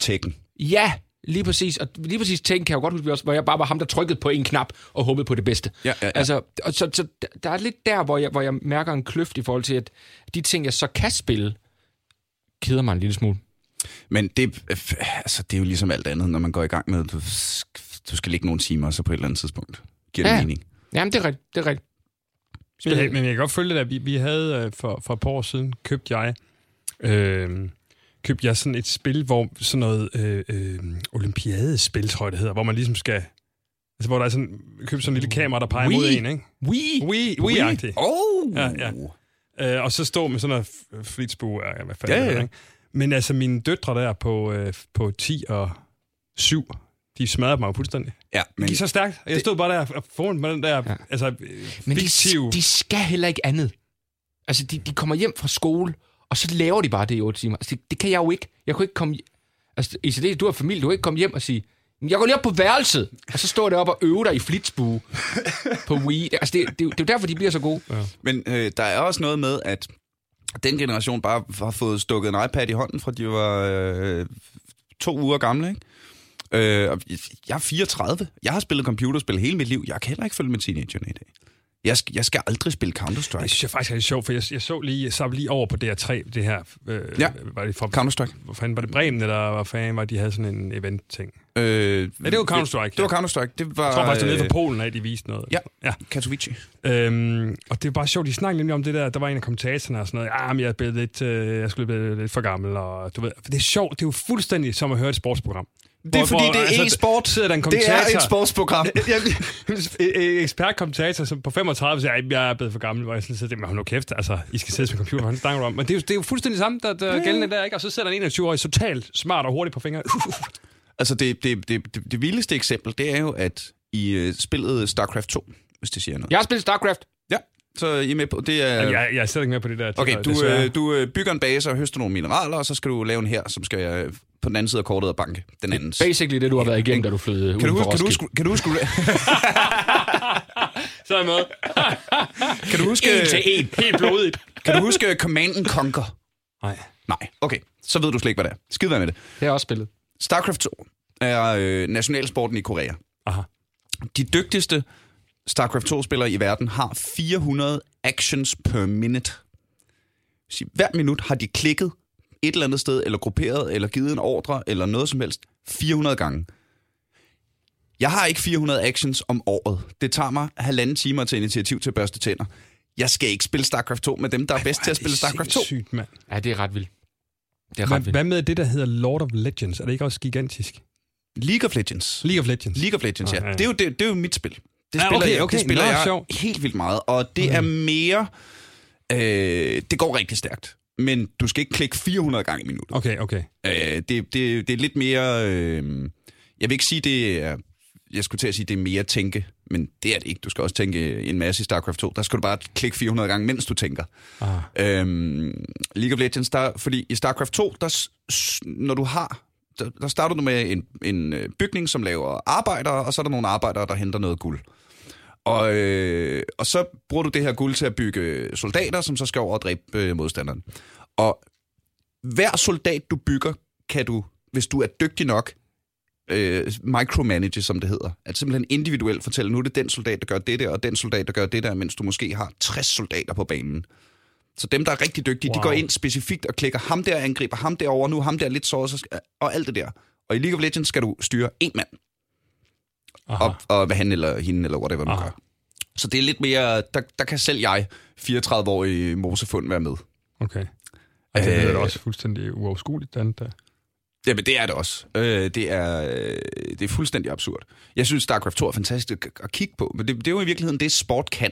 B: Tekken.
C: ja, lige præcis, og lige præcis tænke kan jeg jo godt huske hvor jeg bare var ham, der trykkede på en knap og håbede på det bedste.
B: Ja, ja, ja.
C: Altså, og så, så der er lidt der, hvor jeg, hvor jeg mærker en kløft i forhold til, at de ting, jeg så kan spille, keder mig en lille smule.
B: Men det, øh, altså, det er jo ligesom alt andet, når man går i gang med, du, du skal ligge nogle timer, så på et eller andet tidspunkt giver det
C: Ja.
B: mening.
C: Jamen, det er rigtigt, det er rigtigt.
A: Men jeg, men jeg kan godt følge det der. Vi, vi havde øh, for, for et par år siden, købte jeg, øh, købte jeg sådan et spil, hvor sådan noget øh, øh, olympiadespil, tror jeg det hedder, hvor man ligesom skal... Altså, hvor der er sådan, købt sådan en lille kamera, der peger
C: Wii.
A: mod en, ikke?
C: Wii.
A: Wii, Wii-agtigt.
B: Oh!
A: Ja, ja. Øh, og så stå med sådan noget f- flitsbue, ja, hvad fanden
B: Ja,
A: ja, ikke? Men altså, mine døtre der på, øh, på 10 og 7, de smadrede mig jo fuldstændig.
B: Ja,
A: Men,
B: men
A: de er så stærkt. Jeg stod bare der og foran med den der, ja. altså,
C: Men de,
A: fiktive...
C: de skal heller ikke andet. Altså, de, de kommer hjem fra skole, og så laver de bare det i otte timer. Altså, det, det kan jeg jo ikke. Jeg kunne ikke komme... Altså, ECD, du har familie, du kan ikke komme hjem og sige, jeg går lige op på værelset, og så står det op og øver dig i flitsbue på Wii. Det- Altså, det, det, det, er jo derfor, de bliver så gode. Ja.
B: Men øh, der er også noget med, at den generation bare har fået stukket en iPad i hånden, fra de var øh, to uger gamle, ikke? Øh, jeg er 34. Jeg har spillet computerspil hele mit liv. Jeg kan heller ikke følge med teenagerne i dag. Jeg skal, jeg skal aldrig spille
A: Det
B: Counter-Strike.
A: synes jeg faktisk er lidt sjovt, for jeg, jeg så lige, så lige over på DR3, det her, øh,
B: Ja.
A: var det fra,
B: Counter-Strike.
A: hvor fanden var det Bremen, eller hvad fanden var det, de havde sådan en event-ting?
B: Øh,
A: Ja, det var Counter-Strike.
B: Det var Counter-Strike. Det var
A: Jeg tror faktisk, det var nede
B: øh,
A: fra Polen af, de viste noget.
B: Ja.
A: ja.
B: Katowice.
A: Øhm, og det er bare sjovt, de snakkede nemlig om det der, der var en af kommentatorerne og sådan noget, ja, men jeg er blevet lidt, øh, jeg skulle blive lidt for gammel, og du ved, det er sjovt, det er jo fuldstændig som at høre et sportsprogram.
B: Det er fordi, det er e-sport.
A: sidder der en
B: Det er
A: kommentator,
B: et sportsprogram.
A: ekspertkommentator som på 35 siger, "Ej, jeg er blevet for gammel, hvor jeg sådan sidder, men hold nu kæft, altså, I skal sidde med computer, hvad snakker om? Men det er, jo, det er jo fuldstændig samme, der, der er gældende der, ikke? Og så sidder der en 21-årig totalt smart og hurtigt på fingeren.
B: Altså, det, det, det, det, det vildeste eksempel, det er jo, at i øh, spillet StarCraft 2, hvis det siger noget.
C: Jeg har spillet StarCraft.
B: Så er I med på, det er...
A: Jeg, jeg er slet ikke med på det der.
B: Okay, du, øh, du øh, bygger en base og høster nogle mineraler, og så skal du lave en her, som skal øh, på den anden side af kortet og banke den andens.
C: Basically det, du har været igennem, da du flyttede
B: Kan du huske, kan du huske, kan du huske,
A: Så er jeg med.
B: kan du huske,
C: En til en.
A: Helt blodigt.
B: kan du huske Command and Conquer?
A: Nej.
B: Nej, okay, så ved du slet ikke, hvad det er. Skid med det.
C: Det har jeg også spillet.
B: StarCraft 2 er øh, nationalsporten i Korea.
A: Aha.
B: De dygtigste StarCraft 2-spillere i verden har 400 actions per minute. Så hver minut har de klikket et eller andet sted, eller grupperet, eller givet en ordre, eller noget som helst, 400 gange. Jeg har ikke 400 actions om året. Det tager mig halvanden timer til initiativ til at børste tænder. Jeg skal ikke spille StarCraft 2 med dem, der er bedst til at spille StarCraft 2.
A: Sygt, mand.
C: Ja, det er ret vildt. Det er
A: Hvad,
C: ret vildt.
A: hvad med det, der hedder Lord of Legends? Er det ikke også gigantisk?
B: League of Legends.
A: League of Legends.
B: League of Legends, ja.
A: Ah, ja.
B: Det er jo, det, det er jo mit spil. Det spiller,
A: okay,
B: jeg,
A: okay.
B: det spiller
A: Nå,
B: jeg
A: sjovt.
B: helt vildt meget, og det er mere... Øh, det går rigtig stærkt, men du skal ikke klikke 400 gange i minuttet.
A: Okay, okay.
B: Øh, det, det, det er lidt mere... Øh, jeg vil ikke sige, det er... Jeg skulle til at sige, det er mere tænke, men det er det ikke. Du skal også tænke en masse i StarCraft 2. Der skal du bare klikke 400 gange, mens du tænker.
A: Ah.
B: Øhm, League of Legends, der, fordi i StarCraft 2, der, når du har, der, der starter du med en, en øh, bygning, som laver arbejdere, og så er der nogle arbejdere, der henter noget guld. Og, øh, og så bruger du det her guld til at bygge soldater, som så skal over og dræbe øh, modstanderen. Og hver soldat, du bygger, kan du, hvis du er dygtig nok, øh, micromanage, som det hedder. At simpelthen individuelt fortælle, nu er det den soldat, der gør det der, og den soldat, der gør det der, mens du måske har 60 soldater på banen. Så dem, der er rigtig dygtige, wow. de går ind specifikt og klikker ham der, angriber ham derover nu ham der lidt såret, og alt det der. Og i League of Legends skal du styre en mand,
A: Aha.
B: og, og hvad han eller hende eller whatever
A: Aha.
B: gør. Så det er lidt mere, der, der kan selv jeg, 34-årig Mosefund, være med.
A: Okay. Og det
B: Øh,
A: lyder da også fuldstændig uoverskueligt, den der.
B: Jamen, det er det også. Øh, det, er, øh, det er fuldstændig absurd. Jeg synes, StarCraft 2 er fantastisk at- kigge på, men det, det er jo i virkeligheden det, sport kan.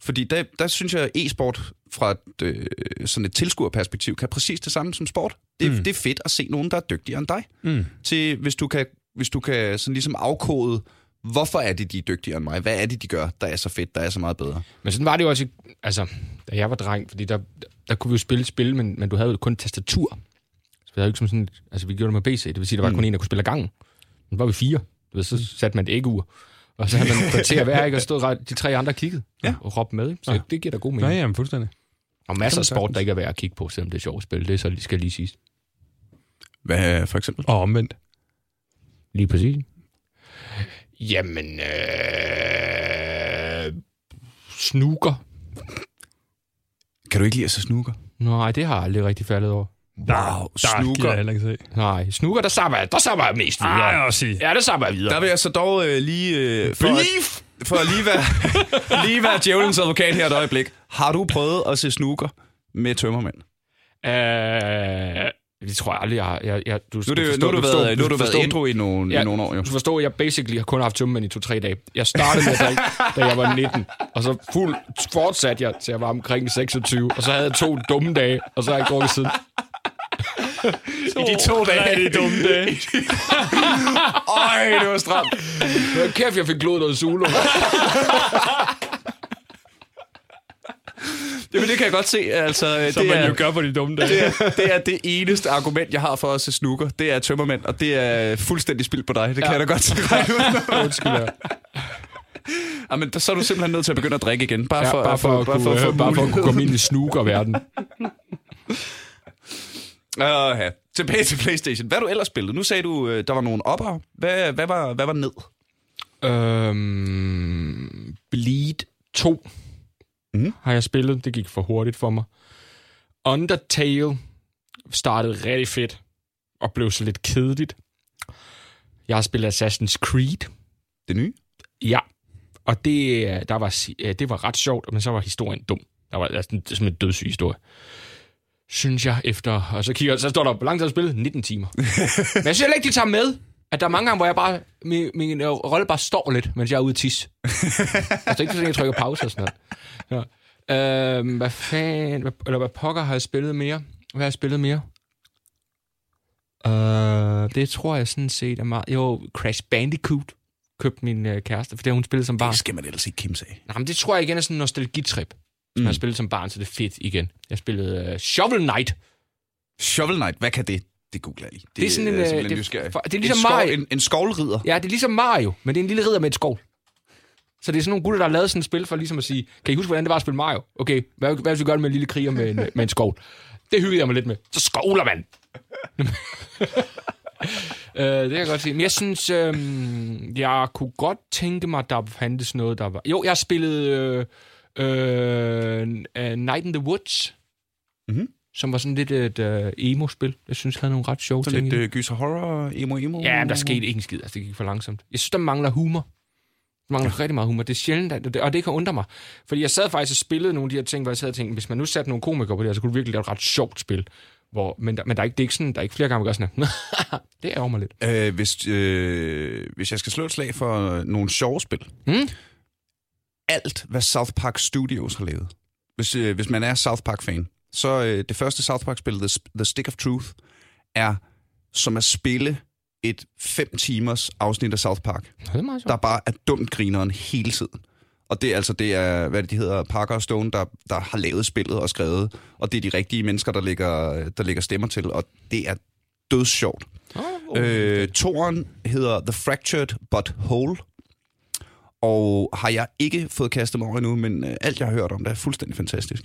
B: Fordi der, der synes jeg, at e-sport fra et, øh, sådan et tilskuerperspektiv kan præcis det samme som sport. Det, mm. det er fedt at se nogen, der er dygtigere end dig.
A: Mm.
B: Til, hvis du kan, hvis du kan sådan ligesom afkode, hvorfor er det, de er dygtigere end mig? Hvad er det, de gør, der er så fedt, der er så meget bedre?
C: Men sådan var det jo også, altså, da jeg var dreng, fordi der, der kunne vi jo spille spil, men, men du havde jo kun tastatur. Så vi havde jo ikke som sådan, altså vi gjorde det med PC, det vil sige, der var mm. kun en, der kunne spille ad gangen. Nu var vi fire. Du ved, så satte man et æggeur, og så havde man kvarter hver, ikke? og stod ret- de tre andre kiggede
B: Ja.
C: og råbte med. Ikke? Så
A: Ja.
C: det giver da god mening.
A: jamen, fuldstændig.
C: Og masser af sport, der ikke er værd at kigge på, selvom det er sjovt spil. Det er så lige- skal lige siges.
B: Hvad for eksempel?
A: Og omvendt.
C: Lige præcis. Jamen, øh... Snooker.
B: Kan du ikke lide at se snooker?
C: Nej, det har jeg aldrig rigtig faldet over.
B: Wow,
A: Der
B: snooker.
A: jeg heller ikke se.
C: Nej, snooker, der sabber jeg, der sabber jeg mest videre.
A: Ej, også sige.
C: Ja, det sabber jeg videre.
B: Der vil jeg så dog øh, lige... Øh, for, at, for at lige være, lige være djævelens advokat her et øjeblik. Har du prøvet at se snooker med tømmermænd?
C: Øh, det tror jeg aldrig, jeg har. Jeg, jeg, du,
B: Nu, er det, nu har du været, nu har du været ædru i nogle,
C: Ja.
B: i nogle år, jo.
C: Du forstår, jeg basically har kun haft tømmermænd i to-tre dage. Jeg startede med at drikke, da jeg var 19, og så fuld fortsatte jeg til jeg var omkring 26, og så havde jeg to dumme dage, og så har jeg ikke drukket siden.
B: I de to dage.
A: Nej, det er dumme dage.
B: Øj, det var stramt.
C: Hvor kæft, jeg fik glodet noget Zulu.
B: Jamen, det kan jeg godt se. Altså,
A: Som
B: det,
A: man
B: er,
A: jo gør på de dumme dage.
B: det, er, det er det eneste argument, jeg har for at se snooker. Det er tømmermænd, og det er fuldstændig spild på dig. Det kan
C: Ja.
B: jeg da godt se.
C: Undskyld, ja.
B: Jamen, så er du simpelthen nødt til at begynde at drikke igen. Bare
C: Ja,
B: for,
C: bare for, at,
B: bare
C: kunne,
B: for, at
C: bare for at kunne komme ind i snooker-verden.
B: Uh, ja. Tilbage til Playstation. Hvad du ellers spillet? Nu sagde du, øh, der var nogle opper. Hvad, hvad, var, hvad var ned?
C: Øhm, Bleed 2
B: Mhm.
C: har jeg spillet. Det gik for hurtigt for mig. Undertale startede rigtig fedt og blev så lidt kedeligt. Jeg har spillet Assassin's Creed.
B: Det nye?
C: Ja, og det, øh, der var, øh, det var ret sjovt, men så var historien dum. Der var altså, det som en dødssyg historie. Synes jeg efter... Og så kigger så står der, hvor lang tid har spillet? 19 timer. men jeg synes heller ikke, de tager med, at der er mange gange, hvor jeg bare, min, min øh, rolle bare står lidt, mens jeg er ude at tisse. altså ikke fordi jeg trykker pause og sådan noget. Ja. Øhm, hvad fanden, hvad, eller hvad pokker har jeg spillet mere? Hvad har jeg spillet mere? Øh, det tror jeg sådan set er meget... Jo, Crash Bandicoot købte min øh, kæreste, for det har hun spillet som barn.
B: Det skal man ellers ikke kimse af.
C: Nej, men det tror jeg igen er sådan en nostalgitrip. Mm. jeg har spillet som barn, så det er fedt igen. Jeg spillede uh, Shovel Knight.
B: Shovel Knight, hvad kan det? Det googler jeg lige. Det,
C: Det er sådan en, øh,
B: simpelthen
C: det-
B: nysgerrig.
C: for- det er ligesom
B: en skov,
C: Mario.
B: En, en skovlrider.
C: Ja, det er ligesom Mario, men det er en lille ridder med et skål. Så det er sådan nogle gutter, der har lavet sådan et spil for ligesom at sige, kan I huske, hvordan det var at spille Mario? Okay, hvad, hvad hvis vi gør det med en lille kriger med en, med en skål? Det hyggede jeg mig lidt med. Så skovler man! øh, det kan jeg godt sige. Men jeg synes, øh, jeg kunne godt tænke mig, at der fandtes noget, der var... Jo, jeg spillede øh, øh, øh, Night in the Woods,
B: Mhm.
C: Som var sådan lidt et øh, emo-spil. Jeg synes, havde nogle ret sjove
B: Sådan
C: ting.
B: lidt
C: i det.
B: øh, gyser horror, emo emo.
C: Ja, men der skete ikke en skid. Altså, det gik for langsomt. Jeg synes, der mangler humor. Der mangler ja. rigtig meget humor. Det er sjældent, at det, og det kan undre mig. Fordi jeg sad faktisk og spillede nogle af de her ting, hvor jeg sad og tænkte, hvis man nu satte nogle komikere på det her, så kunne du virkelig lave et ret sjovt spil. Hvor, men der, men der, er ikke, det er ikke sådan, der er ikke flere gange, man gør sådan her. det ærger mig lidt.
B: Øh, hvis, øh, hvis jeg skal slå et slag for nogle sjove spil.
C: Mm?
B: Alt, hvad South Park Studios har lavet. Hvis, øh, hvis man er South Park-fan, så øh, det første South Park-spil, The, The Stick of Truth, er som at spille et fem timers afsnit af South Park,
C: Det er
B: der bare er dumt grineren hele tiden. Og det er altså, det er, hvad det, de hedder, Parker og Stone, der, der har lavet spillet og skrevet, og det er de rigtige mennesker, der lægger, der lægger stemmer til, og det er dødssjovt.
C: Oh,
B: Øh, toren hedder The Fractured But Whole. Og har jeg ikke fået kastet mig over endnu, men øh, alt jeg har hørt om det er fuldstændig fantastisk.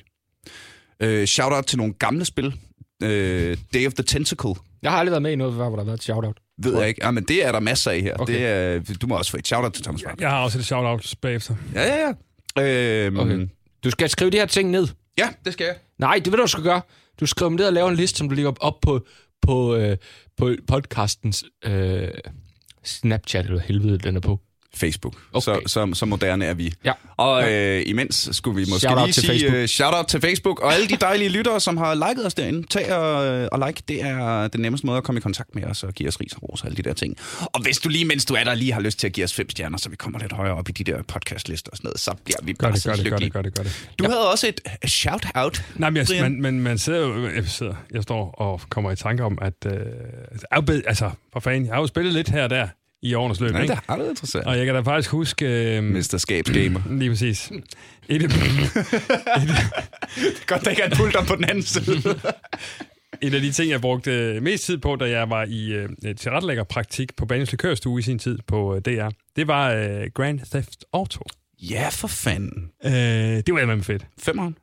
B: Øh, shout-out til nogle gamle spil. Øh, Day of the Tentacle,
C: Jeg har aldrig været med i noget, hvor der har været et shout-out.
B: ved jeg ikke. Ja, men det er der masser af her.
C: Okay.
B: Det er, du må også få et shout-out til Thomas Frank.
A: Jeg har også et shout-out bagefter.
B: Ja, ja, ja. Øh,
C: Okay. Du skal skrive de her ting ned.
B: Ja, det skal jeg.
C: Nej, det ved du, du skal gøre. Du skriver dem ned og laver en liste, som du lægger op på, på, øh, på podcastens øh, Snapchat, eller helvede, den er på.
B: Facebook.
C: Okay.
B: Så, så, så moderne er vi.
C: Ja.
B: Og øh, imens skulle vi måske
C: Shout-out
B: lige
C: til
B: sige
C: Facebook.
B: uh, shout-out til Facebook. Og alle de dejlige lyttere, som har liket os derinde. Tag og, øh, og like. Det er den nemmeste måde at komme i kontakt med os og give os ris og ros og alle de der ting. Og hvis du lige, mens du er der, lige har lyst til at give os fem stjerner, så vi kommer lidt højere op i de der podcastlister og sådan noget, så bliver vi
A: Gør
B: bare
A: det,
B: så
A: gør det, gør
B: lykkelige.
A: det, gør det, gør det.
B: Du havde også et øh, shout-out.
A: Nej, men, jeg,
B: Brian?
A: man, man, man sidder jo, jeg, sidder, jeg står og kommer i tanke om, at øh, afbed, altså, for fanden, jeg har jo spillet lidt her og der i årenes løb,
B: Ja,
A: ikke?
B: det har du interessant.
A: Og jeg kan da faktisk huske... Øh,
B: Mesterskabsgamer.
A: lige præcis. Et,
B: Godt, der ikke er pult om på den anden side.
A: en af de ting, jeg brugte mest tid på, da jeg var i øh, tilrettelæggerpraktik på Banens Likørstue i sin tid på øh, DR, det var øh, Grand Theft Auto.
B: Ja, for fanden.
A: Øh, det var med fedt.
B: Femmeren.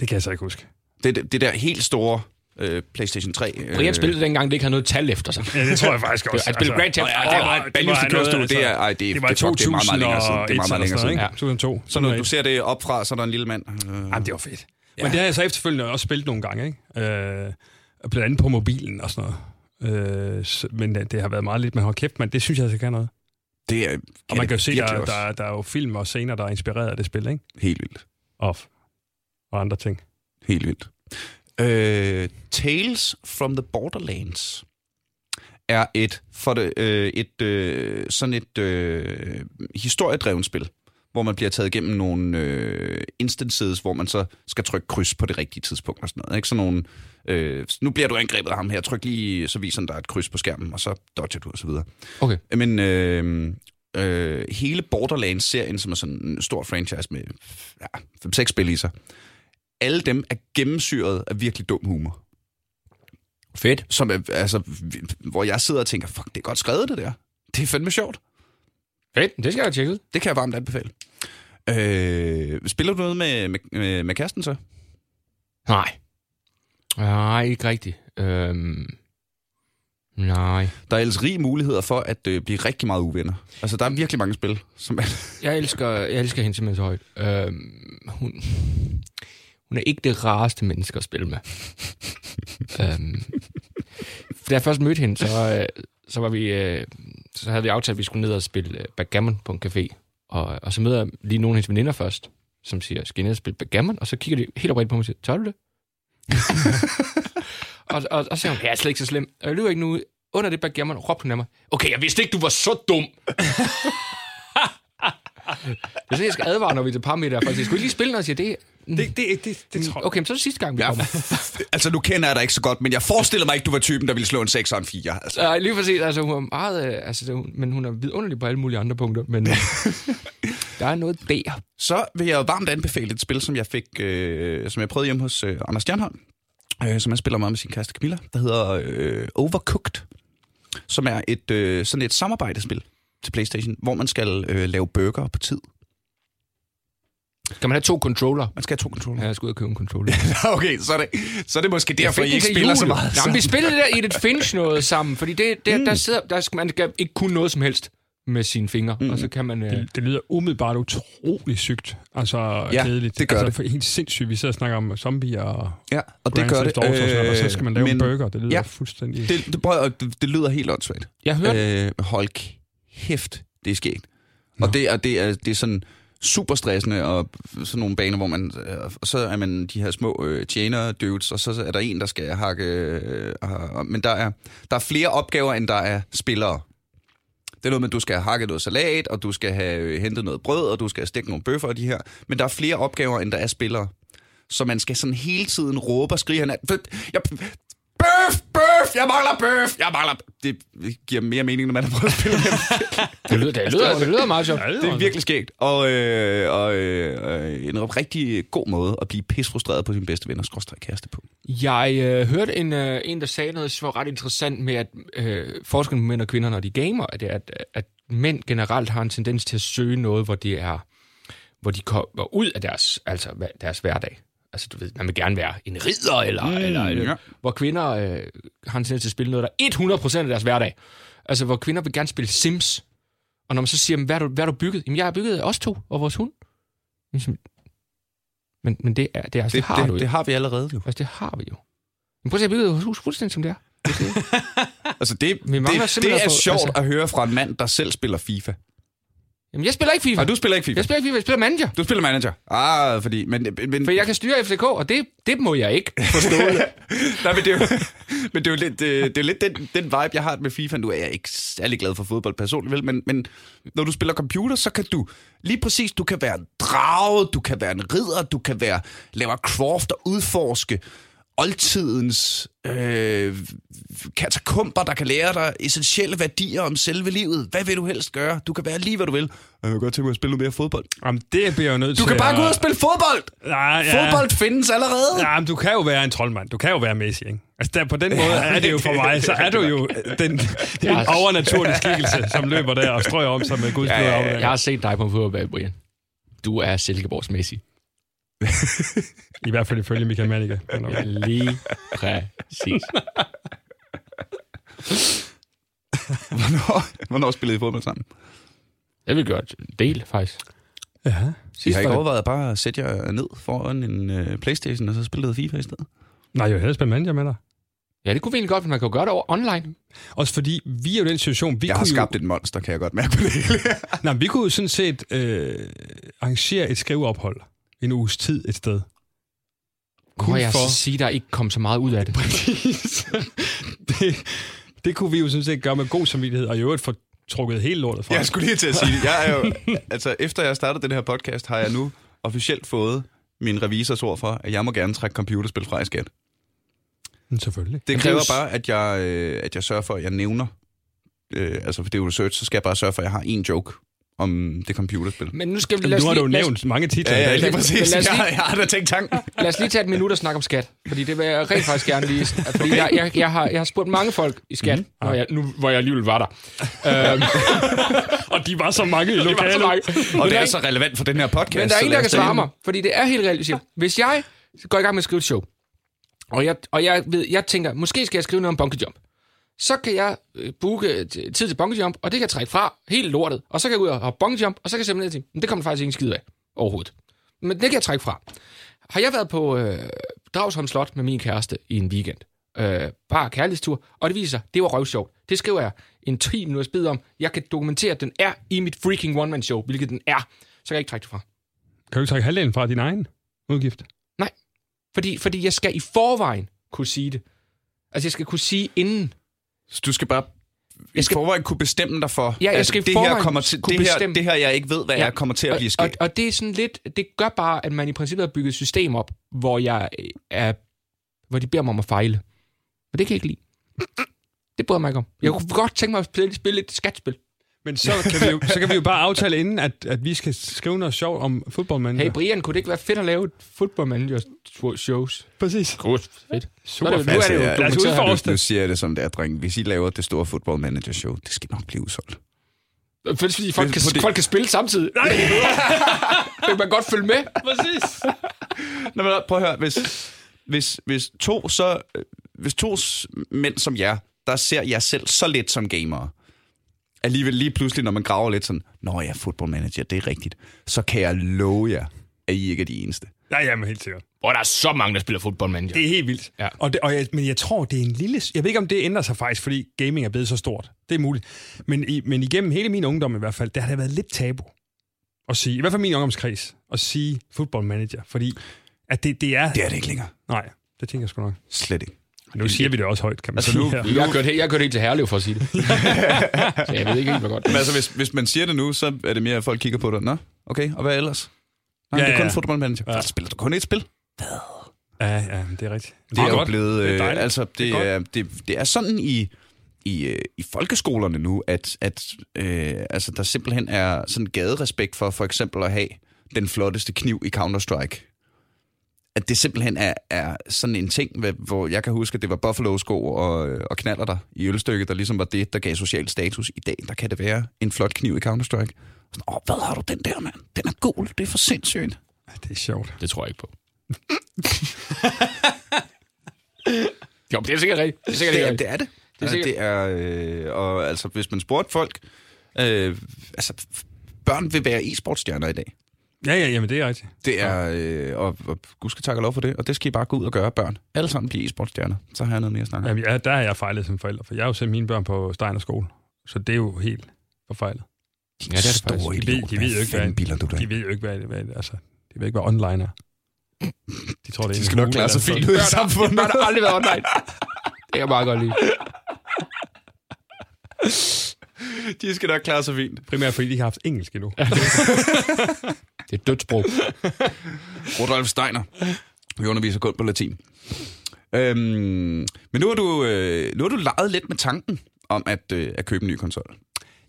A: Det kan jeg så ikke huske.
B: Det, det, det der helt store øh, PlayStation 3. Øh,
C: Brian spillede dengang, det ikke havde noget tal efter sig.
A: Ja, det tror jeg faktisk også.
C: Han spillede Grand Theft Auto.
B: det var
A: det var
B: Likørstue,
A: noget,
B: det er,
A: altså,
B: ej, det,
A: Det var
B: det, fuck, det er meget, meget længere siden. Det er meget, meget længere siden.
A: Ja. 2002.
B: Så når du ser det op fra, så er der en lille mand. Øh,
A: Jamen, det var fedt. Ja. Men det har jeg så efterfølgende også spillet nogle gange, ikke? Øh, blandt andet på mobilen og sådan noget. Øh, så, men det, det har været meget lidt, men hold kæft, man, det synes jeg altså kan noget.
B: det er,
A: Og man kan jo se, der, der, der er jo film og scener, der er inspireret af det spil, ikke?
B: Helt vildt.
A: Og, og andre ting.
B: Helt vildt. Øh, Tales from the Borderlands er et for det, øh, et øh, sådan et øh, historiedrevet spil, hvor man bliver taget igennem nogle øh, instances, hvor man så skal trykke kryds på det rigtige tidspunkt og sådan noget. Ikke? Sådan nogle, øh, nu bliver du angrebet af ham her, tryk lige, så viser den dig et kryds på skærmen, og så dodger du og så videre.
C: Okay.
B: Men øh, øh, hele Borderlands-serien, som er sådan en stor franchise med ja, 5-6 spil i sig, alle dem er gennemsyret af virkelig dum humor.
C: Fedt.
B: Som er, altså, hvor jeg sidder og tænker, fuck, det er godt skrevet det der. Det er fandme sjovt.
C: Fedt, det skal jeg tjekke ud.
B: Det kan jeg varmt anbefale. Øh, spiller du noget med, med, med, med kæresten så?
C: Nej. Nej, ikke rigtigt. Øhm, nej.
B: Der er ellers rig muligheder for at øh, blive rigtig meget uvenner. Altså, der er virkelig mange spil, som er...
C: Jeg elsker, jeg elsker hende simpelthen så højt. Øhm, hun, hun er ikke det rareste menneske at spille med. øhm, da jeg først mødte hende, så, øh, så, var vi, øh, så havde vi aftalt, at vi skulle ned og spille øh, backgammon på en café. Og, og så møder jeg lige nogle af hendes veninder først, som siger, skal I ned og spille backgammon? Og så kigger de helt oprigtigt på mig og siger, tør du det? og, og, og så siger hun, jeg er slet ikke så slem. Og jeg lyver ikke nu. Under det backgammon råbte hun af mig, okay, jeg vidste ikke, du var så dum. Det er sådan, jeg skal advare, når vi er til parameter. For jeg skulle lige spille noget, og siger, det,
A: Det, det, det, det tror jeg.
C: Okay, men så er det sidste gang, vi
B: Ja,
C: kommer.
B: altså, nu kender jeg dig ikke så godt, men jeg forestiller mig ikke, du var typen, der ville slå en 6 og en 4. Altså.
C: Nej, lige præcis. Altså, hun er meget... øh, Altså, det, hun- men hun er vidunderlig på alle mulige andre punkter. Men øh, der er noget der.
B: Så vil jeg varmt anbefale et spil, som jeg fik, øh, som jeg prøvede hjemme hos øh, Anders Stjernholm, øh, som han spiller meget med sin kæreste Camilla, der hedder øh, Overcooked, som er et øh, sådan et samarbejdespil til PlayStation, hvor man skal øh, lave burger på tid.
C: Kan man have to controller?
B: Man skal have to controller.
C: Ja, jeg skal ud og købe en controller.
B: okay, så er, det, så er det måske derfor, I
C: fik
B: ikke spiller så
C: jul.
B: meget.
C: Jamen, vi spillede det der i et Finch noget sammen, fordi det, det, der, sidder, der skal man skal ikke kunne noget som helst med sine fingre, mm. og så kan man... Øh,
A: Det, det lyder umiddelbart utrolig sygt. Altså
B: Ja,
A: kedeligt.
B: det gør
A: altså,
B: det.
A: For helt sindssygt. Vi sidder og snakker om zombier og
B: Ja, og det gør det.
A: Auto og, sådan og så skal man lave
B: men
A: en burger. Det lyder
B: ja.
A: fuldstændig...
B: Det, det, prøv, det, det lyder helt åndssvagt.
C: jeg hørte...
B: Øh, hold kæft, det er sket. Og det er, det, er, det er sådan super stressende, og sådan nogle baner, hvor man, øh, og så er man de her små øh, tjener dudes, og så er der en, der skal hakke, øh, og- men der er, der er flere opgaver, end der er spillere. Det er noget med, at du skal have hakket noget salat, og du skal have øh, hentet noget brød, og du skal have stegt nogle bøffer og de her. Men der er flere opgaver, end der er spillere. Så man skal sådan hele tiden råbe og skrige. Han jeg, bøf, bøf, jeg mangler bøf, jeg mangler... Det giver mere mening, når man har prøvet at spille med
C: Det lyder, det lyder, det lyder meget sjovt.
A: Ja, det
B: det er virkelig skægt. Og, øh, og øh, en rigtig god måde at blive pisfrustreret på sin bedste venner skråstrej kæreste på.
C: Jeg øh, hørte en, øh, en, der sagde noget, som var ret interessant med, at øh, forskellen på mænd og kvinder, når de gamer, at, det at, at mænd generelt har en tendens til at søge noget, hvor det er hvor de kommer ud af deres, altså, deres hverdag. Altså, du ved, man vil gerne være en ridder, eller, mm, eller,
B: ja.
C: hvor kvinder øh, har en tendens til at spille noget, der er 100% af deres hverdag. Altså, hvor kvinder vil gerne spille Sims. Og når man så siger, "Men hvad har du, hvad har du bygget? Jamen, jeg har bygget os to og vores hund. Ligesom, Men, men det, er, det, er, altså, det,
B: Det,
C: har
B: det,
C: du jo.
B: det har vi allerede jo.
C: Altså, det har vi jo. Men prøv at se, jeg byggede vores hus fuldstændig som det er.
B: Altså det,
C: Vi mangler
B: det,
C: simpelthen
B: det er
C: at få-
B: sjovt
C: altså-
B: at høre fra en mand, der selv spiller FIFA.
C: Jamen, jeg spiller ikke FIFA.
B: Nej, du spiller ikke FIFA.
C: Jeg spiller ikke FIFA, jeg spiller manager.
B: Du spiller manager. Ah, fordi... Men, men,
C: For jeg kan styre FCK, og det, det må jeg ikke forstå.
B: Nej, men det er jo, men det er jo lidt, det, det er lidt den, den vibe, jeg har med FIFA. Nu er jeg ikke særlig glad for fodbold personligt, vel? Men, men når du spiller computer, så kan du lige præcis, du kan være en drage, du kan være en ridder, du kan være, lave craft og udforske. Oldtidens øh, katakomber, der kan lære dig essentielle værdier om selve livet. Hvad vil du helst gøre? Du kan være lige, hvad du vil. Jeg vil godt tænke mig at spille noget mere fodbold.
A: Jamen, det bliver jeg nødt
B: Du
A: til
B: kan bare
A: at-
B: gå ud og spille fodbold!
A: Nej, ja.
B: Fodbold findes allerede!
A: Ja, men du kan jo være en troldmand. Du kan jo være Messi, ikke? Altså, der, på den måde er det jo for mig, så er du jo den, den overnaturlige skikkelse, som løber der og strøger om sig med Guds blod
B: ja,
A: om.
C: Jeg har set dig på fodboldbanen, Brian. Du er Silkeborgs Messi.
A: I hvert fald ifølge Michael. Men okay.
C: Lige præcis.
B: Hvornår, hvornår spillede I fodbold sammen?
C: Det vil gøre en del, faktisk.
A: Ja.
B: I
C: Sidst
B: har ikke overvejet bare at sætte jer ned foran en uh, Playstation, og så spille noget FIFA i stedet?
A: Nej, jeg vil hellere spille manager med dig.
C: Ja, det kunne vi egentlig godt, men man kan jo gøre det over online.
A: Også fordi, vi er jo i den situation, vi
B: Jeg har
A: kunne
B: skabt et monster, kan jeg godt mærke på det hele.
A: jo, nej, vi kunne jo sådan set øh, arrangere et skriveophold en uges tid et sted.
C: Kunne jeg
A: for-
C: så sige, der ikke kom så meget ud af det?
A: Præcis. det, det kunne vi jo sådan set gøre med god samvittighed, og i øvrigt få trukket hele lortet fra.
B: Jeg skulle lige til at sige det. Jeg er jo, altså, efter jeg startede den her podcast, har jeg nu officielt fået min revisors ord for, at jeg må gerne trække computerspil fra i skat.
A: Men selvfølgelig.
B: Det
C: er
B: kræver bare, at jeg, øh, at jeg sørger for, at jeg nævner, øh, altså for det er jo research, så skal jeg bare sørge for, at jeg har en joke om det computerspil.
C: Men nu skal vi
A: Jamen, nu har du
C: lige,
A: jo
C: lad os-
A: nævnt mange titler.
B: Ja, ja, lige præcis.
C: lad os lige-
B: Jeg, jeg har da tænkt tanken.
C: Lad os lige tage et minut og snakke om skat, fordi det vil jeg rent faktisk gerne lige... Fordi jeg, jeg, jeg, har, jeg har spurgt mange folk i skat, mm. når jeg, nu hvor jeg alligevel var der. øhm,
A: Og de var så mange i lokalet.
C: mange.
B: Og
C: Men
B: det er så relevant for den her podcast.
C: Men der er ingen, der kan svare mig, fordi det er helt reelt. Hvis jeg går i gang med at skrive et show, og jeg, og jeg, ved, jeg tænker, måske skal jeg skrive noget om bungee jump, så kan jeg øh, booke øh, tid til bungee jump, og det kan jeg trække fra helt lortet, og så kan jeg ud og hoppe bungee jump, og så kan jeg simpelthen sige, "Men det kommer faktisk ingen skid af overhovedet. Men det kan jeg trække fra. Har jeg været på øh, Dragsholm Slot med min kæreste i en weekend, øh, bare kærlighedstur, og det viser sig, det var røvsjovt. Det skriver jeg en 10 minutters bid om. Jeg kan dokumentere, at den er i mit freaking one-man-show, hvilket den er. Så kan jeg ikke trække det fra.
A: Kan du ikke trække halvdelen fra din egen udgift?
C: Fordi, fordi jeg skal i forvejen kunne sige det. Altså, jeg skal kunne sige inden.
B: Så du skal bare
C: Jeg skal-
B: skal forvejen kunne bestemme dig for,
C: Ja, jeg
B: at
C: skal i
B: det her, kommer til, det, her,
C: bestemme.
B: det her, jeg ikke ved, hvad
C: Ja.
B: jeg kommer til at blive
C: Og,
B: sket.
C: og det er sådan lidt, det gør bare, at man i princippet har bygget et system op, hvor jeg øh, er, hvor de beder mig om at fejle. Og det kan jeg ikke lide. Det bryder mig ikke om. Jeg kunne godt tænke mig at spille, spille et skatspil.
A: Men så kan vi jo, så kan vi jo bare aftale inden, at, at vi skal skrive noget sjovt om fodboldmanden.
C: Hey Brian, kunne det ikke være fedt at lave et football manager shows?
A: Præcis.
C: Godt, fedt.
A: Super
C: Så er det- nu er det jo
A: Lad os udforske
B: nu
A: det.
B: siger jeg det som det er, dreng. Hvis I laver det store football manager show, det skal nok blive udsolgt.
C: Fedt, fordi folk kan, folk kan spille samtidig. Nej! det kan man godt følge med.
A: Præcis.
B: Nå, men prøv at høre, hvis, hvis, hvis to så, hvis to mænd som jer, der ser jeg selv så lidt som gamer, alligevel lige pludselig, når man graver lidt sådan, Nå ja, football manager, det er rigtigt, så kan jeg love jer, at I ikke er de eneste.
A: Ja, jamen helt sikkert.
C: Hvor der er så mange, der spiller fodbold manager.
A: Det er helt vildt.
C: Ja.
A: Og det, og jeg, men jeg tror, det er en lille... Jeg ved ikke, om det ændrer sig faktisk, fordi gaming er blevet så stort. Det er muligt. Men, i, men igennem hele min ungdom i hvert fald, der har det været lidt tabu at sige, i hvert fald min ungdomskreds, at sige football manager, fordi at det, det er...
B: Det er det ikke længere.
A: Nej, det tænker jeg sgu nok.
B: Slet ikke.
A: Nu siger vi det også højt, kan man
B: Altså
A: sige.
B: nu-
A: her.
C: Jeg har kørt, jeg har kørt helt til Herlev for at sige det. så jeg ved ikke helt, hvor godt.
B: Men altså, hvis, hvis man siger det nu, så er det mere, at folk kigger på det. Nå, okay, og hvad ellers? Nej,
A: Ja,
B: det er kun
A: ja.
B: football manager.
A: Ja.
B: Spiller du kun et spil?
A: Ja, ja, det er rigtigt.
B: Det er, er jo
A: godt.
B: blevet...
A: Det er
B: øh, altså, det,
A: Det er
B: det, er, det, det er sådan i, i, øh, i folkeskolerne nu, at, at øh, altså, der simpelthen er sådan gaderespekt for for eksempel at have den flotteste kniv i Counter-Strike. At det simpelthen er, er sådan en ting, hvor jeg kan huske, at det var Buffalo-sko og, og knaller der i ølstykket, der ligesom var det, der gav social status. I dag, der kan det være en flot kniv i Counter-Strike. Sådan, Åh, hvad har du den der, mand? Den er gul, det er for sindssygt.
A: Ja, det er sjovt.
C: Det tror jeg ikke på. jo, men det er sikkert rigtigt. Det er sikkert
B: Det er det. Er det.
C: Det er
B: er, det er øh, og altså, hvis man spurgte folk, øh, altså, børn vil være e-sportstjerner i dag.
A: Ja, ja, jamen det er rigtigt.
B: Det er, øh, og, og gud skal takke lov for det, og det skal I bare gå ud og gøre, børn. Alle sammen blive e-sportstjerner. Så har jeg noget mere at snakke om.
A: Jamen, ja, der har jeg fejlet som forælder, for jeg har jo sendt mine børn på Steiner skole. Så det er jo helt forfejlet.
C: Ja, det er det
B: Store
C: faktisk.
A: De ved- de ved jo
B: Hvad
A: ikke, hvad-
B: du?
A: De ved jo ikke, hvad, hvad altså, de ved ikke, hvad online er. De tror, det er
B: De skal nok klare sig fint ud i samfundet.
C: Børn har aldrig været online. Det kan jeg meget godt lide.
B: De skal nok klare sig fint.
A: Primært fordi de har haft engelsk endnu.
C: Det er et dødt sprog.
B: Rudolf Steiner. Vi underviser kun på latin. Øhm, men nu har, du, øh, nu har du leget lidt med tanken om at, øh, at købe en ny konsol.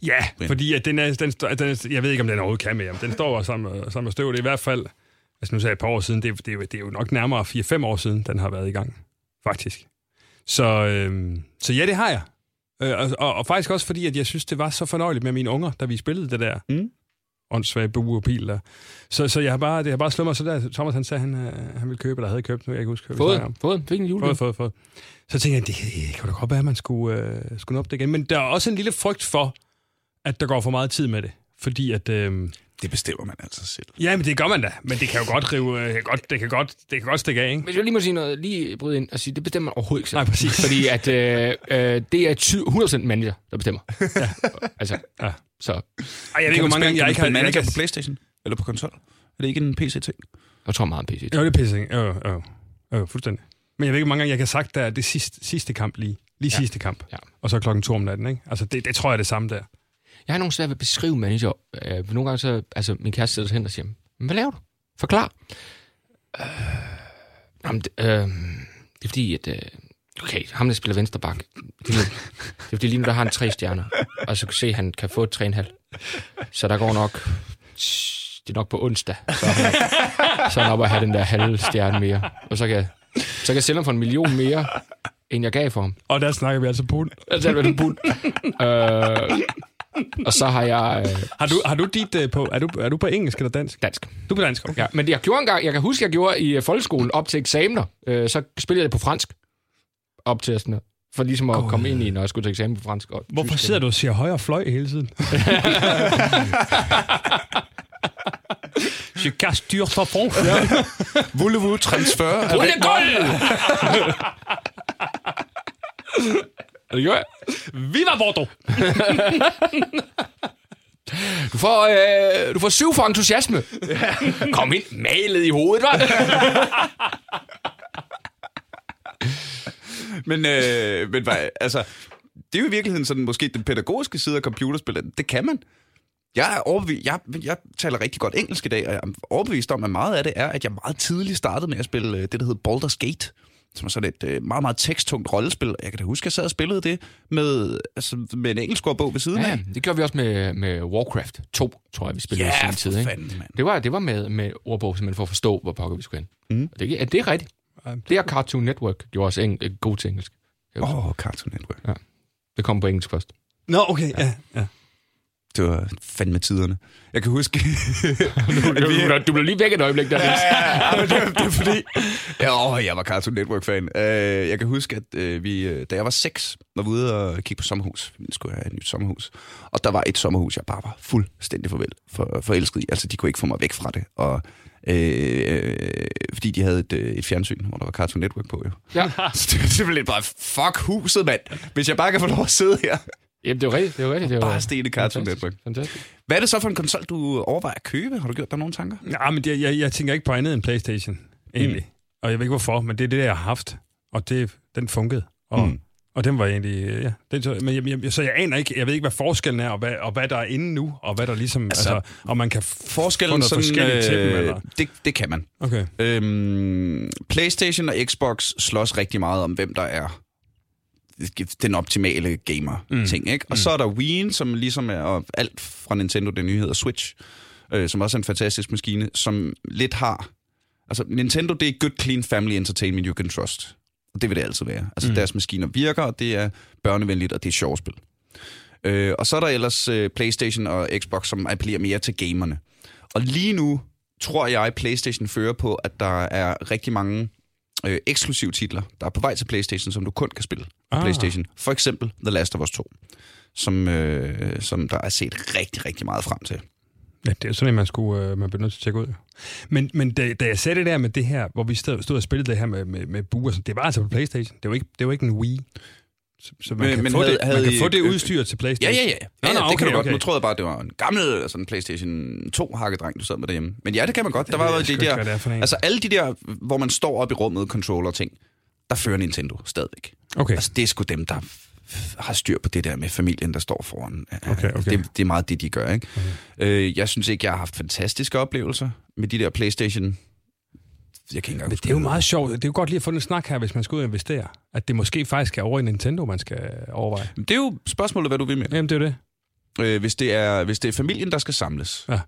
A: Ja, fordi at den er, den, står- den jeg ved ikke, om den overhovedet kan mere, men den står sammen, sammen med støv. Det er i hvert fald, altså nu sagde jeg et par år siden, det, er- det, er jo- det er jo nok nærmere 4-5 år siden, den har været i gang, faktisk. Så, øhm, så ja, det har jeg. Øh, og, og, og faktisk også fordi, at jeg synes, det var så fornøjeligt med mine unger, da vi spillede det der
B: Mm.
A: Åndssvage bue og pil der. Så, så jeg har bare, det har bare slået mig så der. Thomas han sagde, han, øh, han ville købe, eller havde købt, nu kan jeg ikke huske,
C: Fået, fået, fik en jule.
A: Fået, fået, fået. Så tænkte jeg, det, det kunne da godt være, at man skulle, øh, skulle nå op det igen. Men der er også en lille frygt for, at der går for meget tid med det. Fordi at... Øh,
B: Det bestemmer man altså selv.
A: ja, men det gør man da. Men det kan jo godt rive... Øh, godt, det, kan godt, det kan godt stikke af, ikke?
C: Hvis jeg lige må sige noget, lige bryde ind og sige, det bestemmer man overhovedet ikke selv.
A: Nej, præcis.
C: Fordi at øh, øh, det er ty- 100% manager, der bestemmer. ja. Altså,
A: Ja.
C: Så
A: Ej, jeg ved ikke, hvor mange gange jeg ikke har...
B: Manager
A: ikke
B: på Playstation? Eller på konsol? Er det ikke en PC-ting?
C: jeg tror meget om PC.
A: Jo, det er ikke? Jo, jo, jo, fuldstændig. Men jeg ved ikke, hvor mange gange jeg kan sagt, der er det sidste, sidste kamp lige. Lige
C: Ja.
A: sidste kamp.
C: Ja.
A: Og så klokken to om natten, ikke? Altså, det, det tror jeg er det samme der.
C: Jeg har nogle svært ved at beskrive manager. Øh, nogle gange så, altså min kæreste sig hen og siger, "Men hvad laver du? Forklar. Øh, jamen, det, øh, det er fordi, at... Øh, okay, ham der spiller venstre bak. Det er, fordi lige nu, der har han tre stjerner. Og så kan se, at han kan få et tre og en halv. Så der går nok... Det er nok på onsdag. Så er han, så er han oppe at have den der halve stjerne mere. Og så kan, så kan jeg sælge ham for en million mere, end jeg gav for ham.
A: Og der snakker vi altså pund.
C: Altså, det er en bund. øh, og så har jeg... Øh,
A: Har du, har du dit øh, på... Er du, er du på engelsk eller dansk?
C: dansk.
A: Du er på dansk, okay.
C: Ja, men det jeg gjorde engang, jeg kan huske, jeg gjorde i øh, folkeskolen op til eksamener, øh, så spillede jeg det på fransk op til sådan. For ligesom at
A: God.
C: komme ind i, når jeg skulle til eksamen på fransk. Og
A: Hvorfor
C: tysk.
A: sidder du og siger højre fløj hele tiden? Je casse dur for fond.
B: Voulez-vous transfer?
C: Og det gjorde jeg.
A: Viva Bordeaux!
C: Du får, øh, du får syv for entusiasme. Kom ind, malet i hovedet, hva'?
B: Men, øh, men hvad, altså, det er jo i virkeligheden sådan, måske den pædagogiske side af computerspil. Det kan man. Jeg, er overbevist, jeg, jeg taler rigtig godt engelsk i dag, og jeg er overbevist om, at meget af det er, at jeg meget tidligt startede med at spille øh, det, der hedder Baldur's Gate, som er sådan et øh, meget, meget teksttungt rollespil. Jeg kan da huske, at jeg sad og spillede det med, altså, med en engelsk bog ved siden
C: Ja,
B: af.
C: det gjorde vi også med, med Warcraft 2, tror jeg, vi spillede i sin tid. Ikke?
B: fanden.
C: Det var, det var med, med ordbog, simpelthen for at forstå, hvor pokker vi skulle hen.
B: Mm.
C: Og det, er- det er rigtigt. Det er Cartoon Network gjorde også eng, øh, god til engelsk.
B: Åh, oh, Cartoon Network.
C: Det kom på engelsk først.
A: Nå, okay, ja. ja.
B: Det var fandme tiderne. Jeg kan huske...
C: Du, du, du blev lige væk et øjeblik der. Niels.
B: ja, men det, var- det var fordi... Ja, åh, jeg var Cartoon Network-fan. Uh, jeg kan huske, at uh, vi, da jeg var seks, var vi ude og kigge på sommerhus. Vi skulle have et nyt sommerhus. Og der var et sommerhus, jeg bare var fuldstændig forvel, for, forelsket i. Altså, de kunne ikke få mig væk fra det. Og, øh, øh, fordi de havde et, øh, et fjernsyn, hvor der var Cartoon Network på, jo.
C: Ja.
B: Så det var simpelthen bare, fuck huset, mand. Hvis jeg bare kan få lov at sidde her.
C: Jamen, det var rigtigt. Det var rigtigt. Det var
B: Bare stene Cartoon
C: fantastisk.
B: Network.
C: Fantastisk.
B: Hvad er det så for en konsol, du overvejer at købe? Har du gjort dig nogle tanker?
A: Ja, men jeg, jeg, jeg tænker ikke på andet end Playstation, egentlig. Mm. Og jeg ved ikke hvorfor, men det er det, jeg har haft. Og det, den funkede. Og,
B: Mm.
A: Og den var egentlig, øh, ja. Den, så, men jeg, jeg, så jeg aner ikke, jeg ved ikke, hvad forskellen er, og hvad, og hvad der er inde nu, og hvad der ligesom,
B: Altså,
A: altså, om man kan f- få
B: Forskellen
A: noget
B: sådan,
A: forskelligt til dem,
B: øh,
A: eller?
B: det, det kan man.
A: Okay.
B: Øhm, PlayStation og Xbox slås rigtig meget om, hvem der er den optimale gamer-ting, mm. ikke? Og mm. så er der Wii, som ligesom er og alt fra Nintendo, den nye hedder Switch, øh, som også er en fantastisk maskine, som lidt har... Altså, Nintendo, det er good, clean family entertainment you can trust. Og det vil det altid være. Altså, mm. deres maskiner virker, og det er børnevenligt, og det er sjovt spil. Øh, og så er der ellers øh, PlayStation og Xbox, som appellerer mere til gamerne. Og lige nu tror jeg, PlayStation fører på, at der er rigtig mange øh, eksklusive titler, der er på vej til PlayStation, som du kun kan spille på
A: Ah.
B: PlayStation. For eksempel The Last of Us 2, som, øh, som der er set rigtig, rigtig meget frem til.
A: Ja, det er sådan, at man skulle øh, man bliver nødt til at tjekke ud. Men, men da, da jeg sagde det der med det her, hvor vi stod, stod og spillede det her med, med, med buer, så det var altså på Playstation. Det var ikke, det var ikke en Wii. Så, så man,
B: Men-
A: kan,
B: men
A: få
B: havde-
A: det,
B: havde
A: man kan
B: I-
A: få det
B: øh,
A: udstyr til
B: Ja,
A: Playstation.
B: ja, ja. ja,
A: Nå, nå,
B: ja det kan
A: okay,
B: du godt.
A: okay.
B: Nu troede jeg bare, det var en gammel sådan PlayStation 2-hakkedreng, du sad med derhjemme. Men ja, det kan man godt. Der var jo det
A: ikke,
B: der...
A: er en.
B: Altså alle de der, hvor man står op i rummet, controller ting, der fører Nintendo stadigvæk.
A: Okay.
B: Altså, det er sgu dem, der har styr på det der med familien, der står foran.
A: Okay, okay.
B: Det, det er meget det, de gør, ikke? Okay. Øh, jeg synes ikke, jeg har haft fantastiske oplevelser med de der PlayStation jeg kan ikke
A: Men det er jo meget sjovt. Det er jo godt lige at få den snak her, hvis man skal ud og investere. At det måske faktisk er over i Nintendo, man skal overveje.
B: Det er jo spørgsmålet, hvad du vil med.
A: Jamen, det er det.
B: Øh, hvis, det er, hvis det er familien, der skal samles.
A: Ja.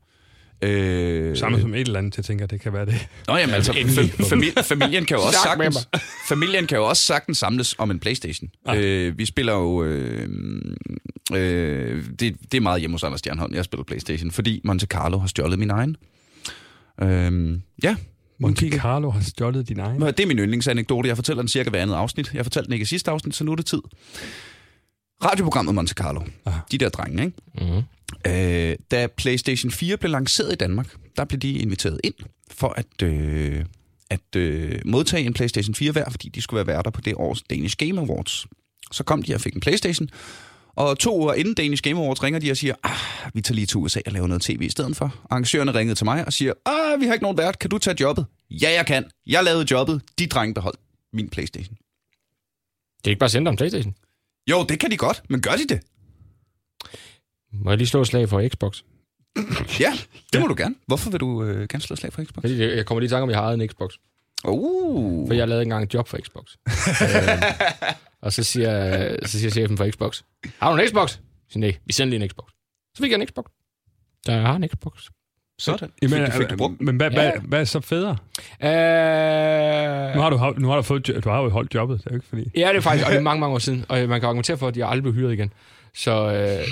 B: Øh,
A: Samme som et eller andet, jeg tænker, det kan være det.
B: Nå jamen, altså,
A: Endelig.
B: fa- familien, kan jo også sagtens, familien kan jo også sagtens samles om en Playstation.
A: Ja.
B: Øh, vi spiller jo... Øh, øh, det, det er meget hjemme hos Anders Stjernholm, jeg spiller Playstation, fordi Monte Carlo har stjålet min egen. Øh, ja,
A: Monte Carlo har stjålet din egen.
B: Det er min yndlingsanekdote. Jeg fortæller den cirka hver andet afsnit. Jeg fortalte den ikke i sidste afsnit, så nu er det tid. Radioprogrammet Monte Carlo.
A: Aha.
B: De der drenge, ikke?
C: Mm.
B: Øh, da PlayStation 4 blev lanceret i Danmark, der blev de inviteret ind for at, øh, at øh, modtage en PlayStation 4 hver, fordi de skulle være værter på det års Danish Game Awards. Så kom de og fik en PlayStation, og to uger inden Danish Game Awards ringer de og siger, ah, vi tager lige til USA og laver noget tv i stedet for. Arrangørerne ringede til mig og siger, ah, vi har ikke nogen vært, kan du tage jobbet? Ja, jeg kan. Jeg lavede jobbet. De drenge beholdt min PlayStation.
C: Det er ikke bare sendt om Playstation.
B: Jo, det kan de godt, men gør de det?
C: Må jeg lige slå et slag for Xbox?
B: Ja, det må du gerne. Hvorfor vil du øh, gerne slå slag for Xbox?
C: Fordi jeg kommer lige i tanke om, at jeg har en Xbox.
B: Uh.
C: For jeg lavede engang et job for Xbox. øh, og så siger, så siger chefen for Xbox, har du en Xbox? Siger, nej, vi sender lige en Xbox. Så fik jeg en Xbox. Så jeg har en Xbox.
B: Sådan.
A: Jamen,
B: Fik, fik du brugt?
A: men hvad,
C: Ja.
A: hvad, hvad er så federe?
C: Øh,
A: Nu har du, nu har du, fået, jo- du har jo holdt jobbet, det er jo ikke fordi...
C: Ja, det er faktisk, og det er mange, mange år siden. Og man kan argumentere for, at jeg aldrig blev hyret igen. Så, øh,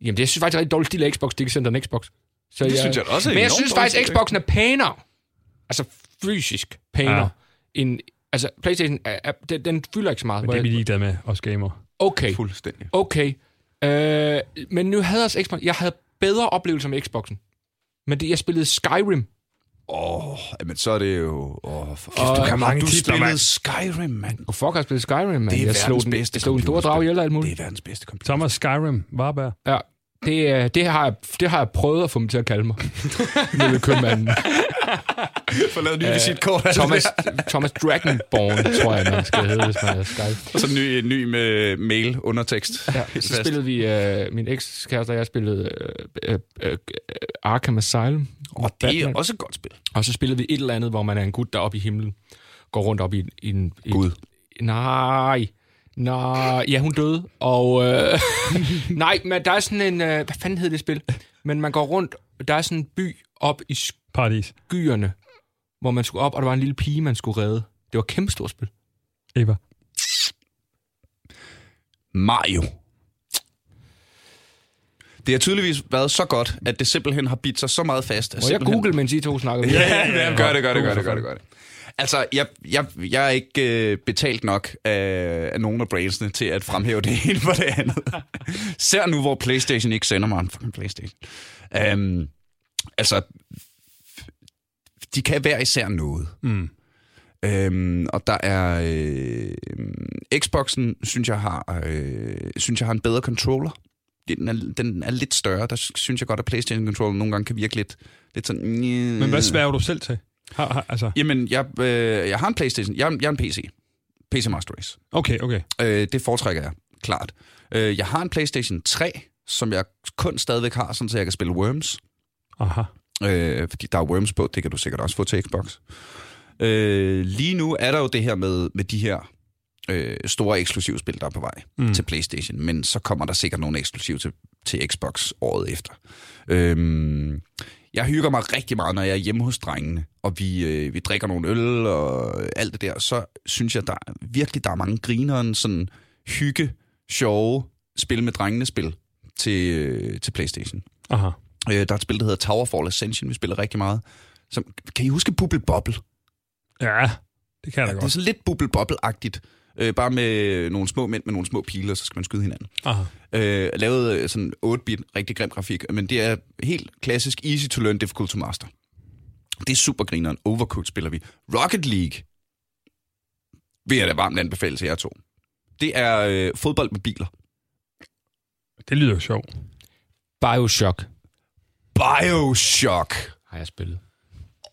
C: jamen, det jeg synes faktisk er rigtig dårligt stil af Xbox, de kan sende en Xbox. Så
B: Det synes jeg også er
C: Men jeg synes faktisk, at. Xboxen er pænere. Altså fysisk pænere.
A: Ja.
C: End, altså, Playstation, er, er, den, den fylder ikke så meget.
A: Men det er vi ligeglade med, os gamer.
C: Okay,
B: Fuldstændig.
C: okay. Øh, men nu havde jeg Xbox. Jeg havde bedre oplevelser med Xboxen. Men det, jeg spillede Skyrim.
B: Åh, oh, men så er det jo... Åh, oh, for kæft,
C: Og
B: du kan
A: mange
B: du
A: titler,
B: spillede
A: mand.
B: Skyrim, mand.
C: Og fuck, jeg spillede Skyrim, man.
B: Det er
C: jeg slog
B: verdens
C: den,
B: bedste
C: jeg slog en stor drag ihjel alt
B: Det
C: muligt.
B: er verdens bedste computer.
A: Thomas Skyrim, Varberg.
C: Ja, det, øh, det, har jeg, det har jeg prøvet at få dem til at kalde mig. Lille købmanden.
B: For lavet ny visitkort.
C: Thomas, Thomas Dragonborn, tror jeg, man skal hedde, hvis man er Skype.
B: Og så en ny, en ny med mail undertekst.
C: Ja, så spillede vi, øh, min ekskæreste og jeg spillede øh, øh, øh, Arkham Asylum.
B: Og det er også et godt spil.
C: Og så spillede vi et eller andet, hvor man er en gut, der oppe i himlen går rundt op i, i en... I,
B: Gud.
C: Nej, nej, ja, hun døde. Og øh, nej, men der er sådan en... Øh, hvad fanden hed det spil? Men man går rundt, der er sådan en by op i
A: Paradis.
C: skyerne, hvor man skulle op, og der var en lille pige, man skulle redde. Det var et kæmpe stort spil.
A: Eva.
B: Mario. Det har tydeligvis været så godt, at det simpelthen har bidt sig så meget fast.
C: Må jeg
B: simpelthen-
C: google, mens I to snakker?
B: Ja, ja, ja, gør det, gør det, gør det, gør det, gør det. Altså, jeg, jeg, jeg er ikke øh, betalt nok af, af nogen af brainsene til at fremhæve det ene for det andet. Ser nu, hvor PlayStation ikke sender mig en fucking PlayStation. Um, altså, de kan hver især noget.
A: Mm.
B: Øhm, og der er øh, Xboxen synes jeg har øh, synes jeg har en bedre controller. Den er, den er lidt større. Der synes jeg godt at PlayStation controller nogle gange kan virke lidt lidt sådan.
A: Men hvad sværger du selv til? Har, har, altså,
B: Jamen jeg øh, jeg har en PlayStation. Jeg, jeg er en PC. PC Master Race.
A: okay, okay.
B: Øh, det foretrækker jeg klart. Øh, jeg har en PlayStation 3, som jeg kun stadigvæk har, sådan så jeg kan spille Worms.
A: Aha.
B: Øh, fordi der er Worms på, det kan du sikkert også få til Xbox. Øh, lige nu er der jo det her med, med de her øh, store eksklusive spil, der er på vej
A: Mm.
B: til PlayStation, men så kommer der sikkert nogle eksklusive til, til Xbox året efter. Øh, jeg hygger mig rigtig meget, når jeg er hjemme hos drengene, og vi, øh, vi drikker nogle øl og alt det der, så synes jeg, der er, virkelig der er mange grineren, sådan hygge, sjove spil med drengene spil til, øh, til PlayStation.
A: Aha.
B: Øh, der er et spil, der hedder Towerfall Ascension, vi spiller rigtig meget. Som, kan I huske Bubble Bobble?
A: Ja, det kan jeg da
B: Det er
A: godt.
B: sådan lidt Bubble Bobble-agtigt. Øh, bare med nogle små mænd med nogle små piler, så skal man skyde hinanden.
A: Aha.
B: Øh, lavet øh, sådan 8-bit, rigtig grim grafik, men det er helt klassisk easy to learn, difficult to master. Det er super grineren. Overcooked spiller vi. Rocket League vil jeg da varmt anbefale til jer to. Det er øh, fodbold med biler.
A: Det lyder jo sjovt.
C: Bioshock
B: Bioshock.
C: har jeg spillet.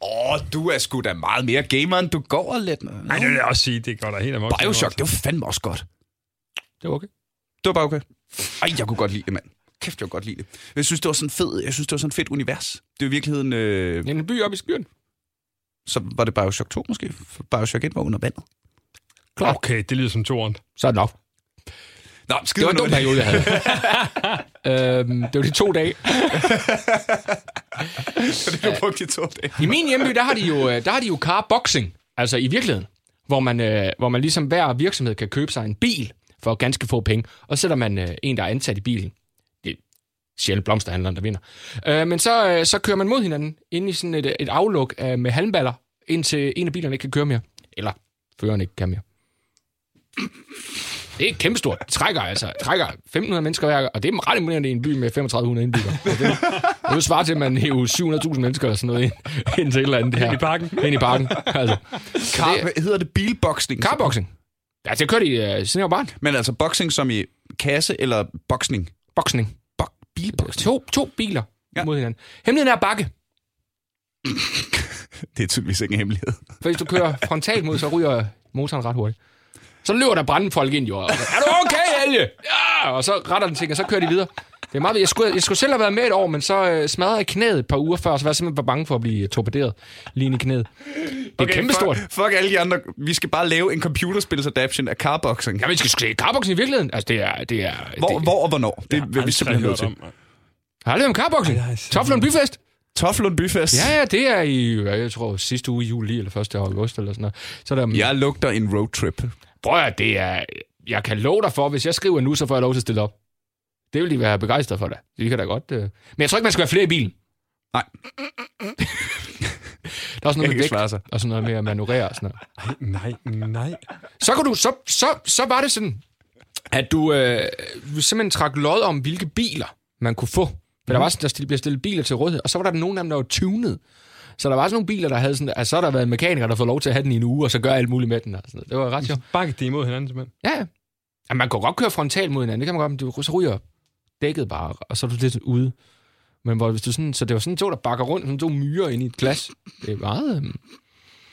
B: Åh, du er sgu da meget mere gamer, end du går lidt.
A: Nej, det vil jeg også sige, det går da helt amok.
B: Bioshock, det var fandme også godt.
C: Det var okay.
B: Det var bare okay. Ej, jeg kunne godt lide det, mand. Kæft, jeg kunne godt lide det. Jeg synes, det var sådan fed, jeg synes, det var sådan et fedt univers. Det er i virkeligheden... Øh...
C: En by oppe i skyen.
B: så var det Bioshock 2 måske. For Bioshock 1 var under vandet.
C: Klart.
A: Okay, det lyder som toren.
C: Så er det nok.
B: Nå,
C: Det var en dum periode, jeg havde. øhm, det var de to dage.
B: det. Du brugte de to dage.
C: I min hjemby, der har de jo, øh, der har de jo carboxing, altså i virkeligheden, hvor man, øh, hvor man ligesom hver virksomhed kan købe sig en bil for ganske få penge, og sætter man øh, en, der er ansat i bilen. Det er sjældent blomsterhandleren, der vinder. Øh, men så, øh, så kører man mod hinanden ind i sådan et, et afluk øh, med halmballer, indtil en af bilerne ikke kan køre mere. Eller føreren ikke kan mere. Det er kæmpestort. Det trækker altså trækker 1.500 mennesker hver og det er ret imponerende i en by med 3.500 indbyggere. Det, det vil svare til, at man hæver 700.000 mennesker eller sådan noget ind, ind til et eller andet her.
A: Ind i parken.
C: Ind i parken. Altså.
B: Car,
C: Det-
B: hvad hedder det? Bilboxing?
C: Carboxing. Ja, det kørte i uh, siden jeg var barn.
B: Men altså boxing som i kasse eller boksning?
C: Boksning.
B: Bo- bilboxing.
C: To, to biler
B: ja.
C: mod hinanden. Hemmeligheden er bakke.
B: Det er tydeligvis ikke en hemmelighed.
C: For hvis du kører frontalt mod, så ryger motoren ret hurtigt. Så løber der brandfolk ind, jo. og så, Er du okay, Helge? Ja! Og så retter den ting, og så kører de videre. Det er meget, jeg, skulle, jeg skulle selv have været med et år, men så øh, smadrede jeg knæet et par uger før, så var jeg simpelthen for bange for at blive torpederet lige i knæet. Det er okay, kæmpestort.
B: Fuck, fuck alle de andre. Vi skal bare lave en computerspils-adaption af carboxing.
C: Ja, men skal se carboxing i virkeligheden. Altså, det er... Det er
B: Hvor,
C: det,
B: hvor og hvornår? Det vil vi simpelthen nødt til.
A: om.
C: Har du hørt om carboxing? Toflund Byfest?
B: Toflund Byfest.
C: Ja, ja, det er i, jeg tror, sidste uge i juli, eller første august, eller sådan noget. Så er der,
B: Jeg lugter en roadtrip.
C: Prøv at det er... Jeg kan love dig for, hvis jeg skriver nu, så får jeg lov til at stille op. Det vil de være begejstret for da. Det kan da godt... Øh. Men jeg tror ikke, man skal være flere i bilen.
B: Nej.
C: Der er også noget med vægt,
B: sig.
C: og sådan noget med at manøvrere og sådan noget.
A: Nej, nej.
C: Så, kan du, så, så, så var det sådan, at du øh, simpelthen trak lod om, hvilke biler man kunne få. For der var sådan, der bliver stillet biler til rådighed, og så var der nogle af dem, der var tunet. Så der var sådan nogle biler, der havde sådan, altså så har der været en mekaniker, der får lov til at have den i en uge, og så gøre alt muligt med den. Og sådan noget. Det var ret sjovt.
A: Bakke de imod hinanden, simpelthen.
C: Ja, ja. ja. man kan godt køre frontalt mod hinanden, det kan man godt, men du, så ryger dækket bare, og så er du lidt ude. Men hvor, hvis du sådan, så det var sådan to, der bakker rundt, sådan to myrer ind i et glas. Det er meget... øhm,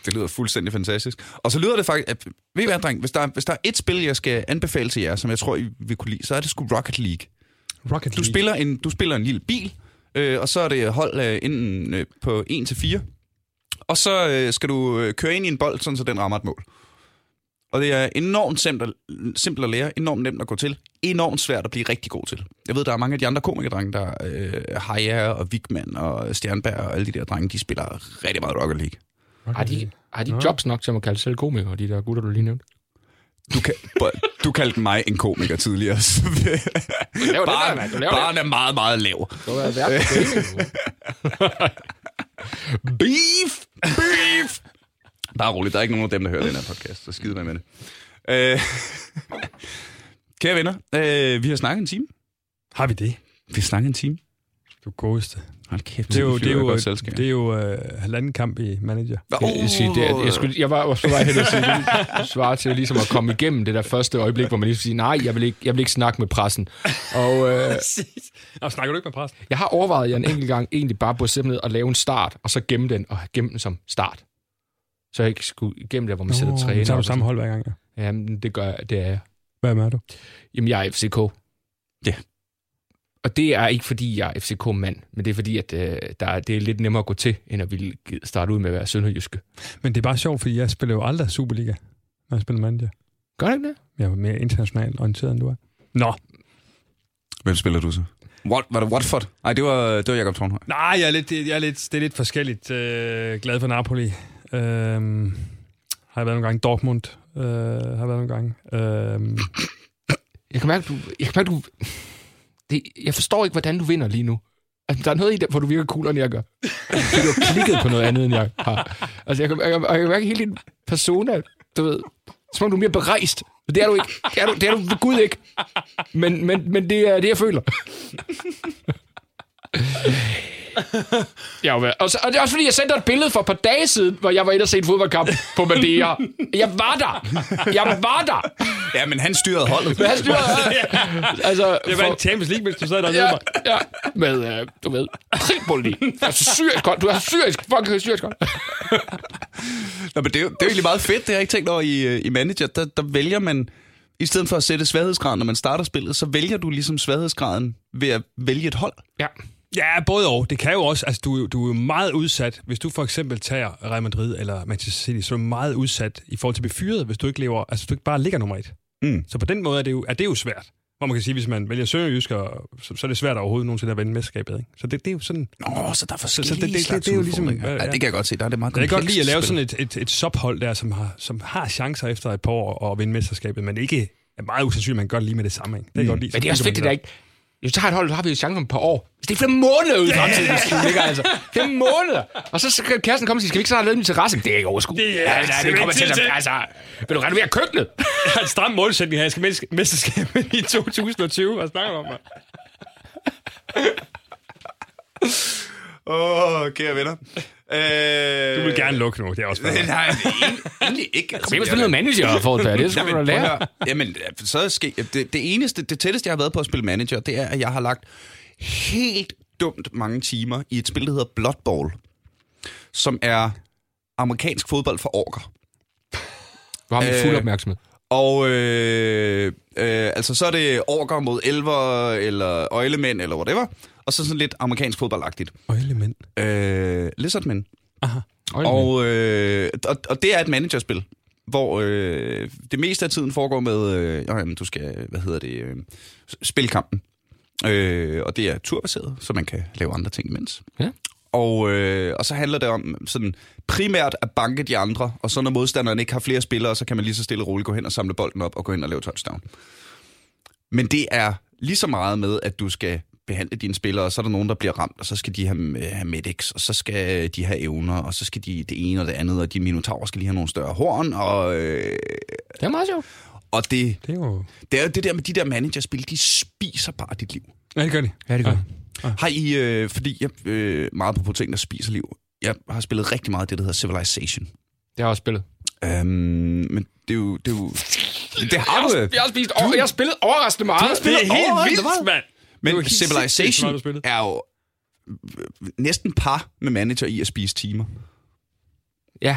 B: Det lyder fuldstændig fantastisk. Og så lyder det faktisk... At, ved I hvad, dreng? Hvis der, hvis der er et spil, jeg skal anbefale til jer, som jeg tror, I vil kunne lide, så er det sgu Rocket League.
A: Rocket
B: Du spiller en, du spiller en lille bil, øh, og så er det hold øh, inden øh, på 1 til 4. Og så øh, skal du øh, køre ind i en bold, sådan så den rammer et mål. Og det er enormt simpelt, simpelt at lære, enormt nemt at gå til, enormt svært at blive rigtig god til. Jeg ved, der er mange af de andre komikerdrenge, der øh, Haja og Wigman og Stjernberg og alle de der drenge, de spiller rigtig meget Rocket League.
C: har de, har de jobs nok til at kalde sig selv komikere, de der gutter, du lige nævnte?
B: Du, kan, du kaldte mig en komiker tidligere. Så
C: det. Du
B: er meget, meget lav.
C: Værd på gaming.
B: Beef! Beef! Bare roligt, der er ikke nogen af dem, der hører den her podcast, så skide med med det. Øh, kære venner, øh, vi har snakket en time.
A: Har vi det?
B: Vi har snakket en time.
A: Du godeste.
B: Hold kæft,
A: Det er jo, det er jo,
B: godt selskab.
A: det er jo uh, halvanden kamp i manager.
C: Jeg, jeg, sige, det er, jeg, skulle, jeg var også på vej hen og sige, det svarer til ligesom at komme igennem det der første øjeblik, hvor man lige siger, nej, jeg vil ikke, jeg vil ikke snakke med pressen. Og øh,
A: Nå, snakker du ikke med præsten?
C: jeg har overvejet jeg en enkelt gang egentlig bare på simpelthen at lave en start, og så gemme den, og gemme den som start. Så jeg ikke skulle igennem der, hvor man sætter
A: Nå,
C: træner.
A: Så har
C: og
A: du samme hold hver gang, ja.
C: Jamen, det gør jeg, det er jeg.
A: Hvad er du?
C: Jamen, jeg er FCK.
B: Ja.
C: Og det er ikke, fordi jeg er FCK-mand, men det er fordi, at øh, der, er- det er lidt nemmere at gå til, end at ville starte ud med at være sønderjyske.
A: Men det er bare sjovt, fordi jeg spiller jo aldrig Superliga, når jeg spiller manager.
C: Gør det ikke det?
A: Jeg er mere internationalt orienteret, end du er. Nå,
B: Hvem spiller du så? What, var det Watford? Nej, det var, det var Jacob Tornhøj.
A: Nej, jeg er lidt, jeg er lidt, det er lidt forskelligt. Øh, glad for Napoli. Øh, har jeg været nogle gange. Dortmund øh, har jeg været nogle gange. Øh,
C: Jeg kan mærke, du... Jeg, kan mærke, du det, jeg forstår ikke, hvordan du vinder lige nu. Altså, der er noget i det, hvor du virker coolere, end jeg gør. Fordi du har klikket på noget andet, end jeg har. Altså, jeg kan, jeg, jeg kan mærke hele din persona, du ved, som om du er mere berejst. Det er du ikke. Det er du, det er du ved Gud ikke. Men, men, men det er det, jeg føler. Ja, og, og, så, og det er også fordi, jeg sendte et billede for et par dage siden, hvor jeg var inde og se en fodboldkamp på Madeira. Jeg var der. Jeg var der.
B: Ja, men han styrede holdet.
C: Men han styrer... altså,
A: jeg
C: for-
A: vandt Champions League, mens du sad dernede.
C: Ja,
A: mig.
C: ja, med, øh, du ved, Tripoli. Altså syrisk. Du er syrisk, fucking syrisk.
B: Nå, men det, er jo, det er jo egentlig meget fedt, det har jeg ikke tænkt over i, øh, i Manager. Der, der vælger man, i stedet for at sætte svaghedsgraden, når man starter spillet, så vælger du ligesom svaghedsgraden ved at vælge et hold.
C: Ja.
A: Ja, både og. Det kan jo også, altså du, du er meget udsat, hvis du for eksempel tager Real Madrid eller Manchester City, så er du meget udsat i forhold til at blive fyret, hvis du ikke lever, altså hvis du ikke bare ligger nummer et.
B: Mm.
A: Så på den måde er det jo, er det jo svært. Hvor man kan sige, hvis man vælger Sønderjysk, så, så er det svært overhovedet nogensinde at vinde mesterskabet. Ikke? Så det, det er jo sådan...
B: Nå, så der er
A: så
B: forskellige
A: det- det- det- det er jo ligesom- ja,
B: Ja, det kan jeg godt se. Der er det meget
A: Jeg kan godt lide at lave sådan et, et, et subhold der, som har, som har chancer efter et par år at vinde mesterskabet, men ikke er meget usandsynligt, at man gør lige med det samme. Ikke? Det kan jeg godt lide.
C: Men det er også
A: Så
C: vigtigt, at ikke... Hvis du har et hold, så har vi jo chancen om et par år. Hvis det er flere måneder ude i fremtiden, du ligger altså. Fem måneder. Og så skal kæresten komme og sige, skal vi ikke snart løbe til Racing? Det er ikke overskud.
A: Det er
C: ja, nej, det kommer til at... Altså, vil du renovere køkkenet?
A: Jeg har en stram målsætning her. Jeg skal mest- mesterskabet i 2020. Hvad snakker du om? mand?
B: Åh, oh, kære venner. Øh...
A: Du vil gerne lukke nu. Det er også bare...
B: Nej, det egentlig- ikke.
C: Kom hjem og spille noget manager for det. Det skal du lære.
B: Jamen, så ske, det, det eneste, det tætteste, jeg har været på at spille manager, det er, at jeg har lagt helt dumt mange timer i et spil, der hedder Blood Bowl, som er amerikansk fodbold for orker.
C: Du har min
B: Øh,
C: fuld opmærksomhed.
B: Og øh, øh, altså, så er det orker mod elver, eller øjlemænd, eller whatever. Og så sådan lidt amerikansk fodboldagtigt.
A: Element.
B: Øh, Lizardmen.
A: Aha.
C: Og,
B: Og, øh, og, og det er et managerspil, hvor øh, det meste af tiden foregår med, øh, jamen, du skal, hvad hedder det, øh, spilkampen. Øh, og det er turbaseret, så man kan lave andre ting imens.
C: Ja.
B: Og, øh, og så handler det om sådan primært at banke de andre, og så når modstanderen ikke har flere spillere, så kan man lige så stille og roligt gå hen og samle bolden op og gå hen og lave touchdown. Men det er lige så meget med, at du skal behandle dine spillere, og så er der nogen, der bliver ramt, og så skal de have, øh, have medics, og så skal de have evner, og så skal de det ene og det andet, og de minotaurer skal lige have nogle større horn, og, øh,
C: det er meget sjovt.
B: og det,
A: Det er jo...
B: det er jo det der med de der managerspil, de spiser bare dit liv.
A: Ja, det gør de.
C: Ja, det gør
B: Har I, øh, fordi jeg øh, meget på ting, der spiser liv, jeg har spillet rigtig meget af det, der hedder Civilization.
C: Det har jeg også spillet.
B: Øhm, men det er jo... Det, er jo, det har du.
C: Jeg har, spist over, jeg har spillet overraskende meget.
B: spillet
A: Det er helt vildt, mand.
B: Men
A: sindssygt, meget
B: Civilization
A: spillede.
B: er jo øh, næsten par med manager i at spise timer.
C: Ja.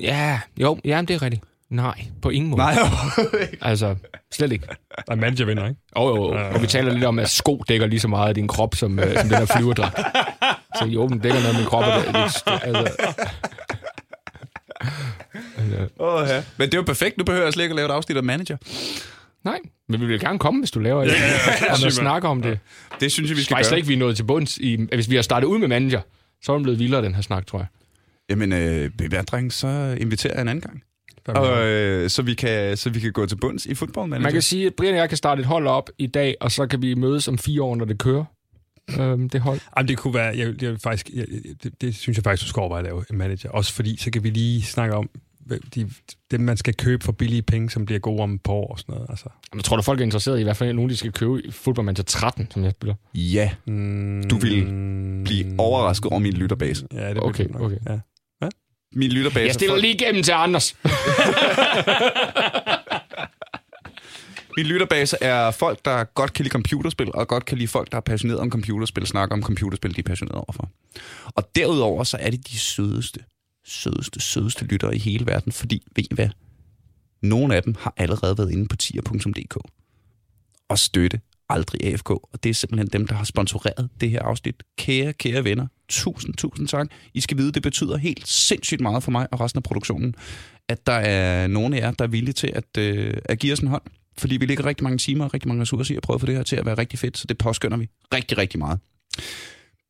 C: Ja, jo, ja, det er rigtigt. Nej, på ingen måde.
B: Nej,
C: Altså, slet ikke.
A: Der er manager vinder, ikke?
C: Og, jo, jo. og vi taler lidt om, at sko dækker lige så meget af din krop, som, øh, som den her flyverdragt. Så jo, den dækker noget af min krop. Og det, det, altså,
B: oh, ja. Men det er jo perfekt. Nu behøver jeg slet ikke at lave et afsnit af manager.
C: Nej, men vi vil gerne komme, hvis du laver det. Ja, ja, ja, og snakker om det.
B: Det synes jeg, vi
C: Jeg
B: skal
C: slet
B: gøre.
C: ikke, vi er nået til bunds. I, hvis vi har startet ud med manager, så er den blevet vildere, den her snak, tror jeg.
B: Jamen, øh, hvad, dreng, så inviterer jeg en anden gang. Og, øh, så, vi kan, så vi kan gå til bunds i fodbold manager.
C: Man kan sige, at Brian og jeg kan starte et hold op i dag, og så kan vi mødes om fire år, når det kører. Øhm, det hold.
A: Jamen, det kunne være, jeg, jeg, faktisk, jeg, det, det, synes jeg faktisk, du skal overveje at lave en manager. Også fordi, så kan vi lige snakke om, de, dem man skal købe for billige penge, som bliver gode om et par år og sådan noget. Altså,
C: Jeg tror du, folk er interesseret i, i hvert fald nogen, de skal købe i Football Manager 13, som jeg spiller.
B: Ja,
A: mm,
B: Du vil blive overrasket over min lytterbase.
A: Ja, det
C: Okay,
A: nok.
C: okay.
A: Ja.
B: Min lytterbase
C: Jeg stiller
B: er folk-
C: lige igennem til Anders.
B: Min lytterbase er folk, der godt kan lide computerspil, og godt kan lide folk, der er passioneret om computerspil, snakker om computerspil, de er passionerede overfor. Og derudover, så er det de sødeste, sødeste, sødeste lyttere i hele verden, fordi, ved I hvad? Nogle af dem har allerede været inde på tier.dk og støtte aldrig AFK, og det er simpelthen dem, der har sponsoreret det her afsnit. Kære, kære venner, tusind, tusind tak. I skal vide, det betyder helt sindssygt meget for mig og resten af produktionen, at der er nogen af jer, der er villige til at, øh, at give os en hånd. Fordi vi ligger rigtig mange timer og rigtig mange ressourcer i at prøve at få det her til at være rigtig fedt, så det påskynder vi rigtig, rigtig meget.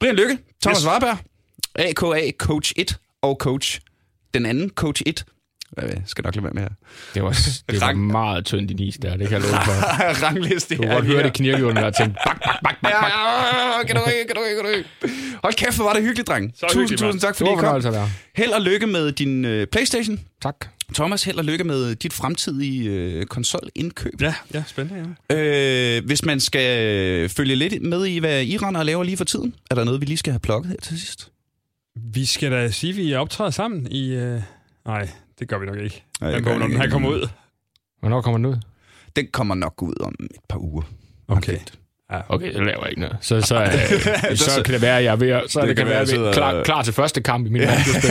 B: Brian Lykke, Thomas. Yes. Warberg, AKA Coach 1 og Coach, den anden Coach 1. Jeg skal nok lade være med her.
C: Det var, det var
B: Rang-
C: meget tyndt i nis der, det kan jeg love for.
B: Rangliste
C: Du kan godt høre det knirke under og tænke, bak, bak, bak, bak, bak.
B: Ja, kan du ikke, kan du ikke, kan du ikke. Hold kæft, hvor var det hyggeligt, dreng.
A: Så
B: tusind, tusind tak,
C: Det
B: fordi I kom. Held og lykke med din øh, Playstation.
C: Tak.
B: Thomas, held og lykke med dit fremtidige øh, konsolindkøb.
A: Ja, ja, spændende, ja.
B: Øh, hvis man skal følge lidt med i, hvad Iran og laver lige for tiden, er der noget, vi lige skal have plukket her til sidst?
A: Vi skal da sige, at vi optræder sammen i... Øh... Nej, det gør vi nok ikke.
B: Nej,
A: Den
B: gør
A: når den her kommer ud.
C: Hvornår kommer den ud?
B: Den kommer nok ud om et par uger.
A: Okay.
C: Okay, så laver jeg ikke noget. Så, så, øh, så,
B: så-
C: kan det være, at jeg er ved, at- så
B: Det
C: det
B: kan
C: kan
B: være,
C: være,
B: jeg
C: jeg er klar, klar til første kamp i min mandspil.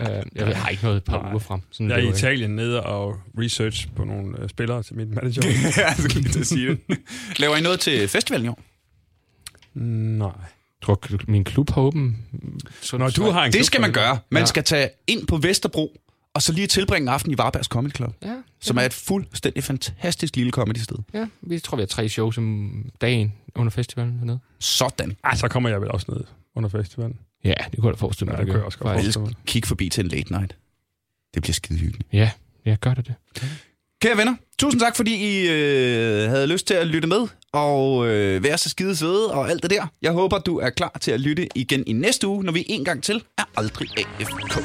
C: uh, jeg, ved, jeg har ikke noget et par
A: Nej.
C: uger frem. Sådan
A: Jeg er i. Italien nede og research på nogle øh, spillere til mit manager.
B: ja, jeg lige til at sige det. Laver I noget til festivalen i år?
A: Nej.
C: Tror, min klub har åben. Så,
A: Når du har en
B: Det
A: klub,
B: skal man gøre. Man
C: Ja.
B: skal tage ind på Vesterbro, og så lige tilbringe en aften i Varbergs Comedy Club,
C: Ja,
B: som er et fuldstændig fantastisk lille comedy-sted.
C: ja, vi tror, vi har tre shows om dagen under festivalen hernede.
B: Sådan.
A: Ej, så kommer jeg vel også ned under festivalen.
C: Ja, det kunne jeg da forestille
A: Ja,
C: mig.
A: det kunne jeg også godt forestille mig.
B: Kig forbi til en late night. Det bliver skide hyggeligt.
C: Ja, ja, gør det det.
B: Kære venner, tusind tak, fordi I øh, havde lyst til at lytte med og øh, være så skide søde og alt det der. Jeg håber, du er klar til at lytte igen i næste uge, når vi en gang til er aldrig AFK.